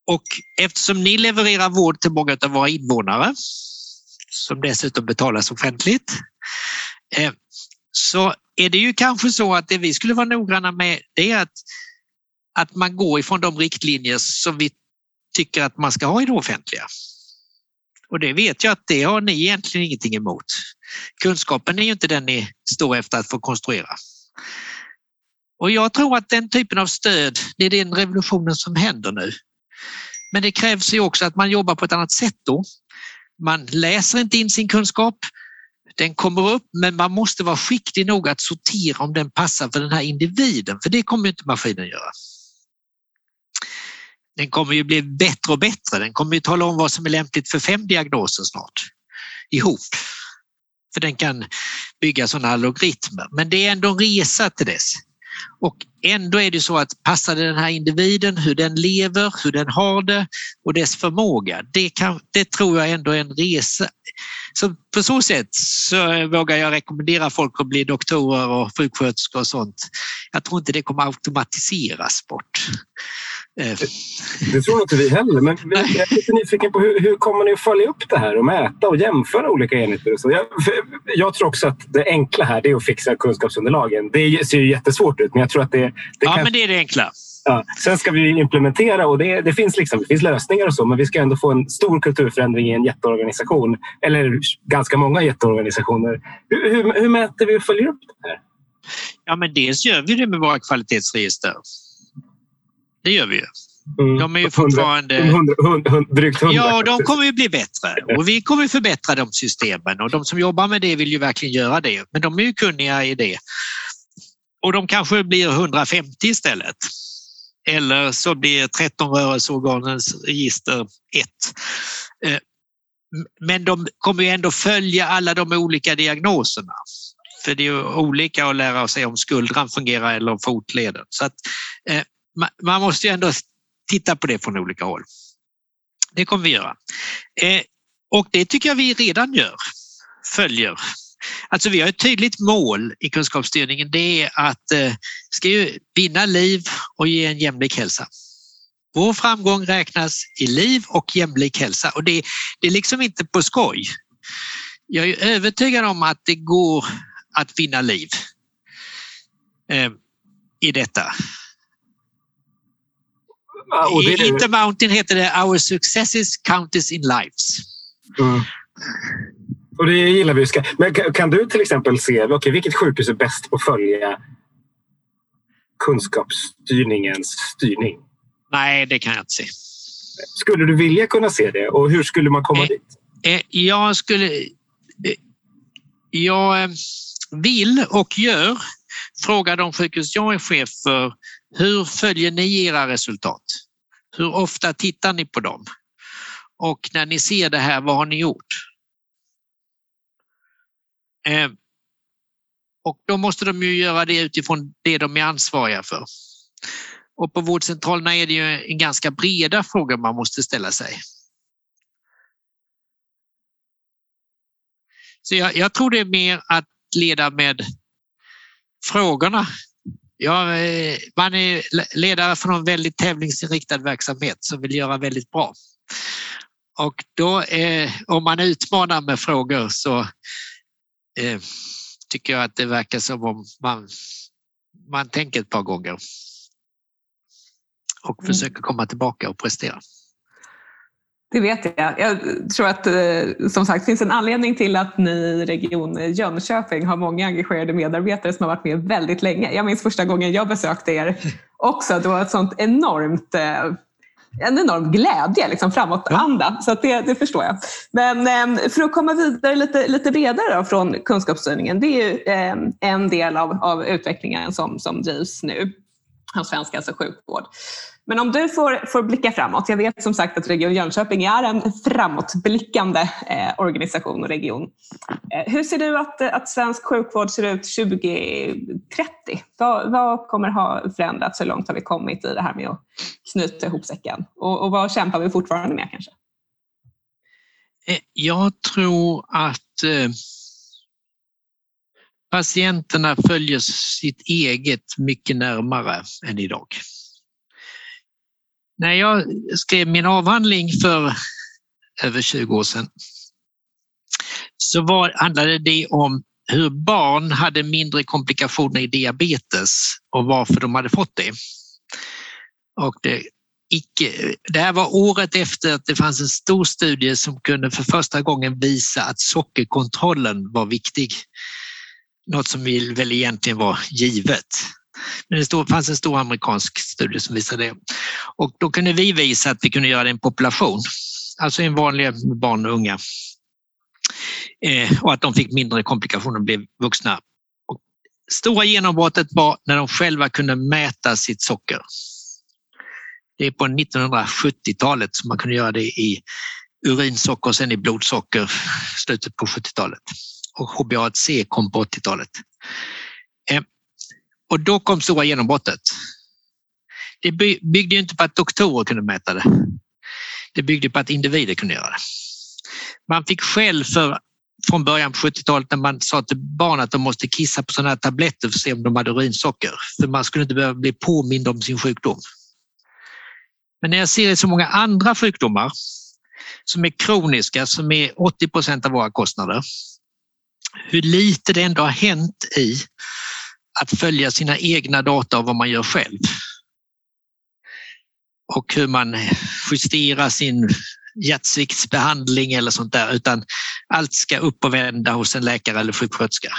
Och eftersom ni levererar vård till många av våra invånare, som dessutom betalas offentligt, eh, så är det ju kanske så att det vi skulle vara noggranna med det är att, att man går ifrån de riktlinjer som vi tycker att man ska ha i det offentliga. Och det vet jag att det har ni egentligen ingenting emot. Kunskapen är ju inte den ni står efter att få konstruera. Och jag tror att den typen av stöd, det är den revolutionen som händer nu. Men det krävs ju också att man jobbar på ett annat sätt då. Man läser inte in sin kunskap, den kommer upp, men man måste vara skicklig nog att sortera om den passar för den här individen, för det kommer inte maskinen göra. Den kommer ju bli bättre och bättre. Den kommer ju tala om vad som är lämpligt för fem diagnoser snart ihop. För den kan bygga sådana algoritmer. Men det är ändå en resa till dess. Och ändå är det så att passar det den här individen, hur den lever, hur den har det och dess förmåga, det, kan, det tror jag ändå är en resa. Så på så sätt så vågar jag rekommendera folk att bli doktorer och sjuksköterskor och sånt. Jag tror inte det kommer automatiseras bort. Eh, <laughs> det tror inte vi heller, men jag är lite nyfiken på hur, hur kommer ni att följa upp det här och mäta och jämföra olika enheter? Så? Jag, jag tror också att det enkla här är att fixa kunskapsunderlagen. Det ser ju jättesvårt ut, men jag tror att det... det ja, kan... men det är det enkla. Ja. Sen ska vi implementera och det, det, finns liksom, det finns lösningar och så, men vi ska ändå få en stor kulturförändring i en jätteorganisation. Eller ganska många jätteorganisationer. Hur, hur, hur mäter vi och följer upp det här? Ja, men dels gör vi det med våra kvalitetsregister. Det gör vi ju. Mm. De är ju fortfarande... 100, 100, 100, drygt 100. Ja, de kommer ju bli bättre och vi kommer förbättra de systemen och de som jobbar med det vill ju verkligen göra det. Men de är ju kunniga i det. Och de kanske blir 150 istället. Eller så blir 13 rörelseorganens register 1. Men de kommer ju ändå följa alla de olika diagnoserna. För det är olika att lära sig om skuldran fungerar eller om fotleden. Så att, eh, man måste ju ändå titta på det från olika håll. Det kommer vi göra. Eh, och det tycker jag vi redan gör, följer. Alltså vi har ett tydligt mål i kunskapsstyrningen. Det är att eh, ska ju vinna liv och ge en jämlik hälsa. Vår framgång räknas i liv och jämlik hälsa och det, det är liksom inte på skoj. Jag är övertygad om att det går att vinna liv eh, i detta. Ja, I Intermountain heter det Our successes counties in lives. Mm. Och det gillar vi. Men kan du till exempel se okay, vilket sjukhus är bäst på att följa kunskapsstyrningens styrning? Nej, det kan jag inte se. Skulle du vilja kunna se det och hur skulle man komma eh, dit? Eh, jag skulle... Eh, jag eh, vill och gör fråga de sjukhus jag är chef för hur följer ni era resultat? Hur ofta tittar ni på dem? Och när ni ser det här, vad har ni gjort? Eh, och då måste de ju göra det utifrån det de är ansvariga för. Och på vårdcentralerna är det ju en ganska breda fråga man måste ställa sig. Så jag, jag tror det är mer att leda med frågorna Ja, eh, man är ledare för en väldigt tävlingsinriktad verksamhet som vill göra väldigt bra. Och då eh, om man utmanar med frågor så eh, tycker jag att det verkar som om man, man tänker ett par gånger och mm. försöker komma tillbaka och prestera. Det vet jag. Jag tror att eh, som sagt finns en anledning till att ni i Region Jönköping har många engagerade medarbetare som har varit med väldigt länge. Jag minns första gången jag besökte er också. Det var ett sånt enormt eh, en enorm glädje, liksom framåtanda. Ja. Så det, det, förstår jag. Men eh, för att komma vidare lite, lite bredare från kunskapsstyrningen. Det är ju en del av, av utvecklingen som, som drivs nu av svensk hälso och sjukvård. Men om du får, får blicka framåt. Jag vet som sagt att Region Jönköping är en framåtblickande eh, organisation och region. Eh, hur ser du att, eh, att svensk sjukvård ser ut 2030? Vad, vad kommer ha förändrats? Hur långt har vi kommit i det här med att knyta ihop säcken? Och, och vad kämpar vi fortfarande med kanske? Eh, jag tror att eh, patienterna följer sitt eget mycket närmare än idag. När jag skrev min avhandling för över 20 år sedan så var, handlade det om hur barn hade mindre komplikationer i diabetes och varför de hade fått det. Och det, icke, det här var året efter att det fanns en stor studie som kunde för första gången visa att sockerkontrollen var viktig. Något som väl egentligen var givet. Men det fanns en stor amerikansk studie som visade det. Och då kunde vi visa att vi kunde göra det i en population, alltså en vanlig barn och unga. Eh, och att de fick mindre komplikationer och blev vuxna. Och stora genombrottet var när de själva kunde mäta sitt socker. Det är på 1970-talet som man kunde göra det i urinsocker och sen i blodsocker slutet på 70-talet. Och HbA1c kom på 80-talet. Och då kom stora genombrottet. Det byggde inte på att doktorer kunde mäta det. Det byggde på att individer kunde göra det. Man fick själv för, från början på 70-talet när man sa till barn att de måste kissa på sådana här tabletter för att se om de hade urinsocker. För man skulle inte behöva bli påmind om sin sjukdom. Men när jag ser så många andra sjukdomar som är kroniska, som är 80 procent av våra kostnader, hur lite det ändå har hänt i att följa sina egna data och vad man gör själv. Och hur man justerar sin hjärtsviktsbehandling eller sånt där, utan allt ska upp och vända hos en läkare eller sjuksköterska.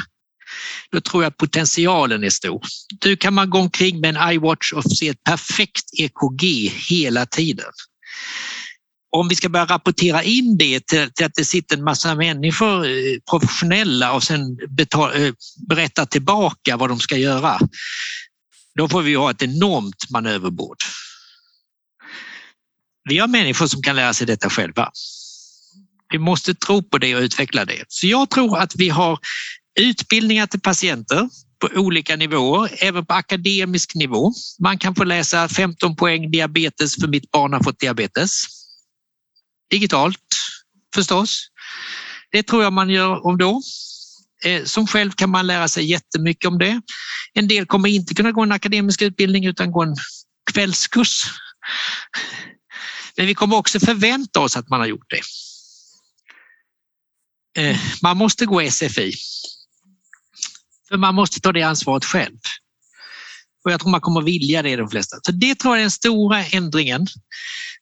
Då tror jag potentialen är stor. Du kan man gå omkring med en iWatch och se ett perfekt EKG hela tiden om vi ska börja rapportera in det till, till, att det sitter en massa människor, eh, professionella och sen betala, eh, berätta tillbaka vad de ska göra, då får vi ha ett enormt manöverbord. Vi har människor som kan lära sig detta själva. Vi måste tro på det och utveckla det. Så jag tror att vi har utbildningar till patienter på olika nivåer, även på akademisk nivå. Man kan få läsa 15 poäng diabetes för mitt barn har fått diabetes digitalt förstås. Det tror jag man gör om då. Eh, som själv kan man lära sig jättemycket om det. En del kommer inte kunna gå en akademisk utbildning utan gå en kvällskurs. Men vi kommer också förvänta oss att man har gjort det. Eh, man måste gå SFI. För man måste ta det ansvaret själv. Och jag tror man kommer vilja det de flesta. Så det tror jag är den stora ändringen.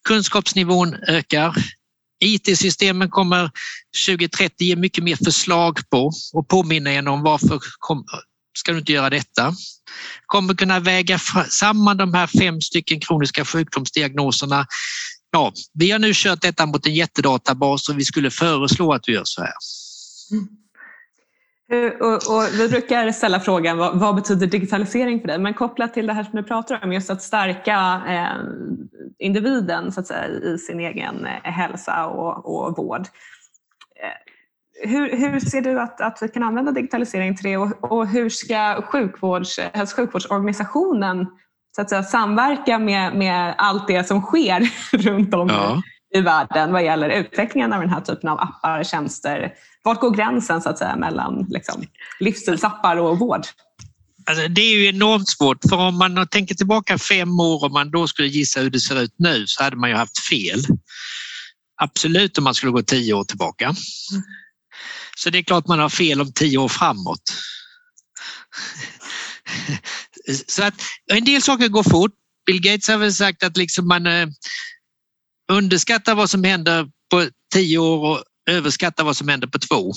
Kunskapsnivån ökar. IT-systemen kommer 2030 ge mycket mer förslag på och påminna en om varför kom, ska du inte göra detta? Kommer kunna väga samman de här fem stycken kroniska sjukdomsdiagnoserna. Ja, vi har nu kört detta mot en jättedatabas och vi skulle föreslå att vi gör så här. Mm. Eh, och, och, vi brukar ställa frågan vad, vad, betyder digitalisering för dig? Men kopplat till det här som du pratar om, just att stärka eh, individen så att säga, i sin egen eh, hälsa och, och vård. Eh, hur, hur, ser du att, att vi kan använda digitalisering till det och, och hur ska sjukvårds, hälso sjukvårdsorganisationen så att säga, samverka med, med allt det som sker <laughs> runt om ja. i världen vad gäller utvecklingen av den här typen av appar, tjänster, vart går gränsen så att säga mellan liksom, livsstilsappar och vård? Alltså, det är ju enormt svårt, för om man tänker tillbaka fem år och man då skulle gissa hur det ser ut nu så hade man ju haft fel. Absolut om man skulle gå tio år tillbaka. Så det är klart man har fel om tio år framåt. Så att en del saker går fort. Bill Gates har väl sagt att liksom man, eh, vad som händer på tio år och överskatta vad som händer på två.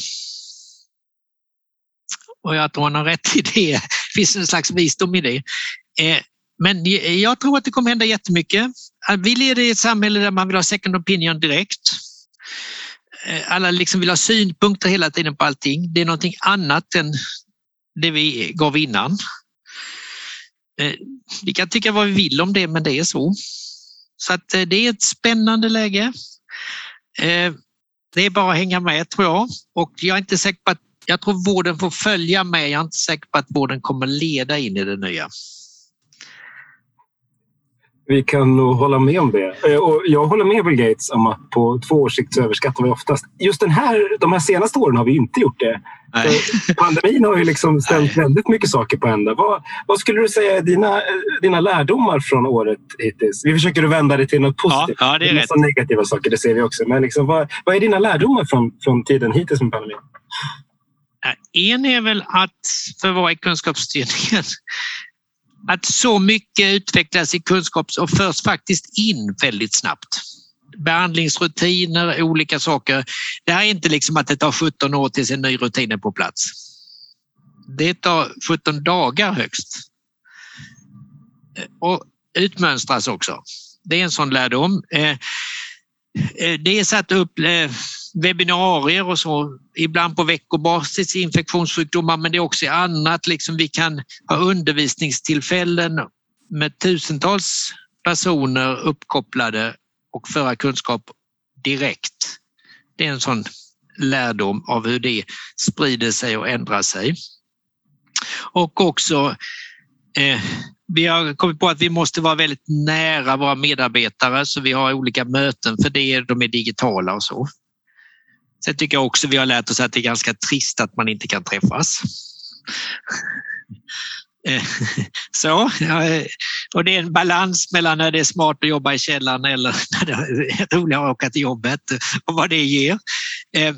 Och jag tror han har rätt i det. Det finns en slags visdom i det. Eh, men jag tror att det kommer hända jättemycket. Vi lever i ett samhälle där man vill ha second opinion direkt. Eh, alla liksom vill ha synpunkter hela tiden på allting. Det är någonting annat än det vi gav innan. Eh, vi kan tycka vad vi vill om det, men det är så. Så att det är ett spännande läge. Det är bara att hänga med tror jag. Och jag är inte säker på att jag tror vården får följa med. Jag är inte säker på att vården kommer leda in i det nya. Vi kan nog hålla med om det. Eh, och jag håller med Bill Gates om att på två års sikt så överskattar vi oftast. Just den här, de här senaste åren har vi inte gjort det. Pandemin har ju liksom <laughs> ställt Nej. väldigt mycket saker på ända. Vad, vad, skulle du säga är dina, dina lärdomar från året hittills? Vi försöker vända det till något positivt. Ja, ja det är rätt. negativa saker, det ser vi också. Men liksom, vad, vad är dina lärdomar från, från tiden hittills med pandemin? En är väl att, för vad är kunskapsstyrningen? Att så mycket utvecklas i kunskap och förs faktiskt in väldigt snabbt. Behandlingsrutiner, olika saker. Det här är inte liksom att det tar 17 år tills en ny rutin är på plats. Det tar 17 dagar högst. Och utmönstras också. Det är en sån lärdom. Eh, eh, det är satt upp eh, webbinarier och så, ibland på veckobasis i infektionssjukdomar, men det är också annat. Liksom vi kan ha undervisningstillfällen med tusentals personer uppkopplade och föra kunskap direkt. Det är en sån lärdom av hur det sprider sig och ändrar sig. Och också eh, vi har kommit på att vi måste vara väldigt nära våra medarbetare så vi har olika möten för det, de är digitala och så. Sen tycker jag också vi har lärt oss att det är ganska trist att man inte kan träffas. Eh, <laughs> så, eh, och det är en balans mellan när det är smart att jobba i källaren eller <laughs> när det är roligare att åka till jobbet och vad det ger. Eh,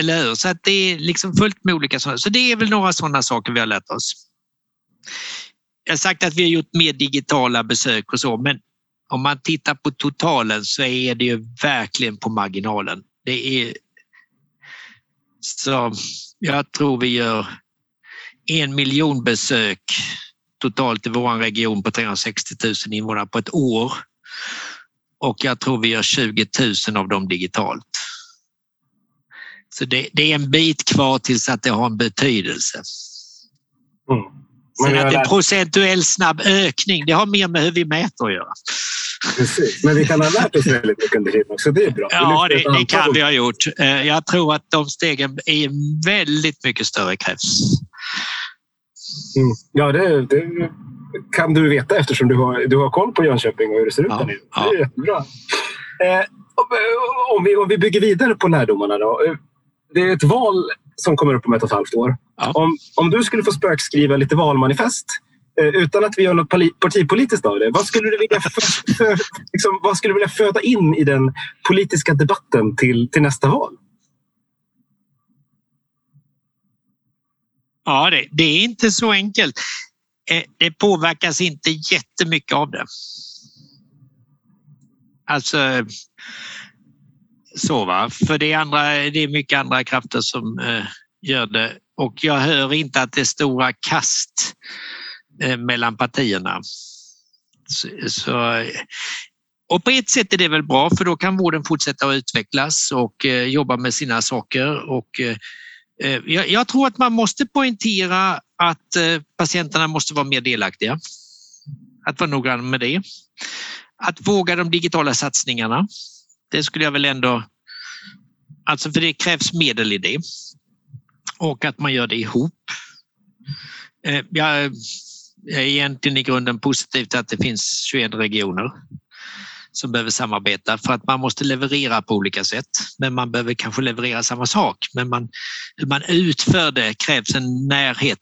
eller hur? Så att det är liksom fullt med olika sådana. Så det är väl några sådana saker vi har lärt oss. Jag har sagt att vi har gjort mer digitala besök och så, men om man tittar på totalen så är det ju verkligen på marginalen. Det är så jag tror vi gör en miljon besök totalt i vår region på 360 000 invånare på ett år. Och jag tror vi gör 20 000 av dem digitalt. Så det, det är en bit kvar tills att det har en betydelse. Mm. Sen att det är en procentuell snabb ökning, det har mer med hur vi mäter att göra. Precis, men vi kan ha lärt oss väldigt mycket under tiden också. Det är bra. Ja, det, det kan vi ha gjort. Eh, jag tror att de stegen är väldigt mycket större krävs. Mm. Ja, det, det, kan du veta eftersom du har, du har koll på Jönköping och hur det ser ut ja, där nu. Det är ja. jättebra. Eh, om, vi, om vi bygger vidare på lärdomarna då. Eh, det är ett val som kommer upp om ett och ett halvt år. Ja. Om, om du skulle få spökskriva lite valmanifest Eh, Eh, utan att vi gör något partipolitiskt av det. Vad skulle du vilja, för, för, liksom, vad skulle du vilja föda in i den politiska debatten till, till nästa val? Ja, det, det är inte så enkelt. Eh, det påverkas inte jättemycket av det. Alltså, så va. För det är, andra, det är mycket andra krafter som eh, gör det och jag hör inte att det är stora kast Eh, mellan partierna. Så, så, och på ett sätt är det väl bra för då kan vården fortsätta att utvecklas och eh, jobba med sina saker. Och, eh, eh, jag, jag, tror att man måste poängtera att eh, patienterna måste vara mer delaktiga. Att vara noggrann med det. Att våga de digitala satsningarna. Det skulle jag väl ändå... Alltså för det krävs medel i det. Och att man gör det ihop. Eh, jag är egentligen i grunden positiv till att det finns 21 regioner som behöver samarbeta för att man måste leverera på olika sätt. Men man behöver kanske leverera samma sak. Men man, hur man utför det krävs en närhet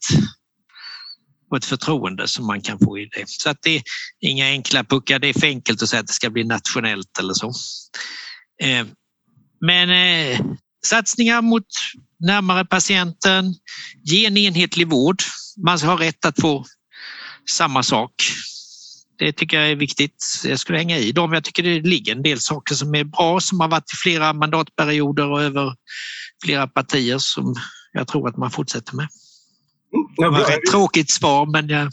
och ett förtroende som man kan få i det. Så att det är inga enkla puckar. Det är för enkelt att säga att det ska bli nationellt eller så. Eh, men eh, satsningar mot närmare patienten, ge en enhetlig vård. Man har rätt att få samma sak. Det tycker jag är viktigt. Jag skulle hänga i dem. Jag tycker det ligger en del saker som är bra som har varit i flera mandatperioder och över flera partier som jag tror att man fortsätter med. Det var ett tråkigt svar, men. Ja,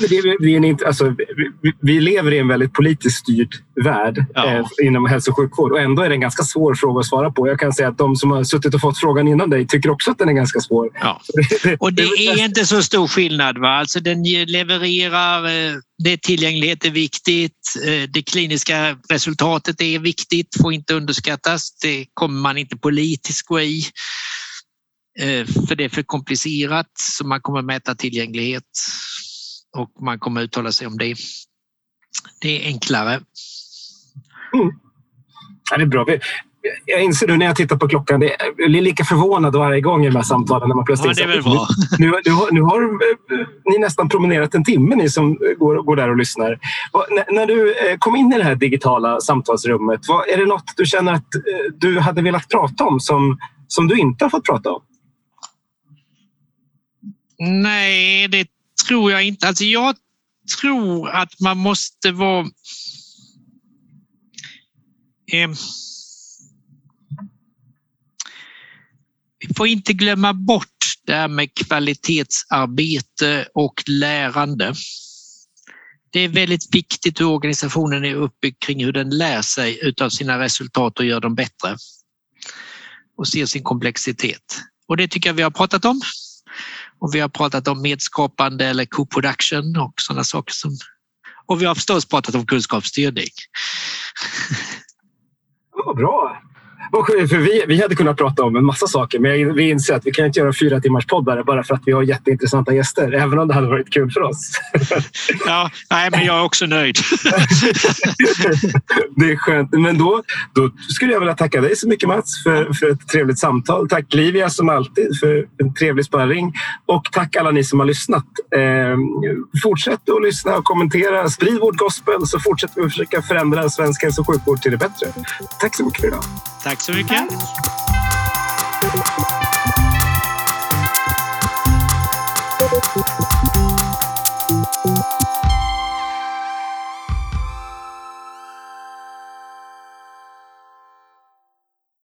det, vi, är alltså, vi, vi, lever i en väldigt politiskt styrd värld ja. eh, inom hälso och sjukvård och ändå är det en ganska svår fråga att svara på. Jag kan säga att de som har suttit och fått frågan innan dig tycker också att den är ganska svår. Ja. <laughs> Och det är inte så stor skillnad. Va? Alltså den levererar, eh, det tillgänglighet är viktigt, eh, det kliniska resultatet är viktigt, får inte underskattas. Det kommer man inte politiskt gå i. Eh, för det är för komplicerat så man kommer mäta tillgänglighet och man kommer uttala sig om det. Det är enklare. Mm. Ja, det är bra. Jag inser nu när jag tittar på klockan, det är lika förvånad varje gång i de här samtalen. När man plötsligt ja, det är väl bra. Nu, nu, nu, har eh, ni nästan promenerat en timme, ni som går, går där och lyssnar. Och när, när, du eh, kom in i det här digitala samtalsrummet, vad, är det något du känner att du hade velat prata om som, som du inte har fått prata om? Nej, det tror jag inte. Alltså jag tror att man måste vara... Eh, vi får inte glömma bort det här med kvalitetsarbete och lärande. Det är väldigt viktigt hur organisationen är uppbyggd kring hur den lär sig utav sina resultat och gör dem bättre och ser sin komplexitet. Och det tycker jag vi har pratat om. Och vi har pratat om medskapande eller co-production och sådana saker. Som, och vi har förstås pratat om kunskapsstyrning. Ja, bra! För vi, vi hade kunnat prata om en massa saker men vi inser att vi kan inte göra fyra timmars poddar bara för att vi har jätteintressanta gäster, även om det hade varit kul för oss. <laughs> Ja, nej, men jag är också nöjd. <laughs> Det är skönt. Men då, då skulle jag vilja tacka dig så mycket Mats för, för ett trevligt samtal. Tack Livia som alltid för en trevlig sparring och tack alla ni som har lyssnat. Eh, fortsätt att lyssna och kommentera. Sprid vårt gospel så fortsätter vi försöka förändra svensk hälso och sjukvård till det bättre. Tack så mycket för idag. Tack så mycket. Tack.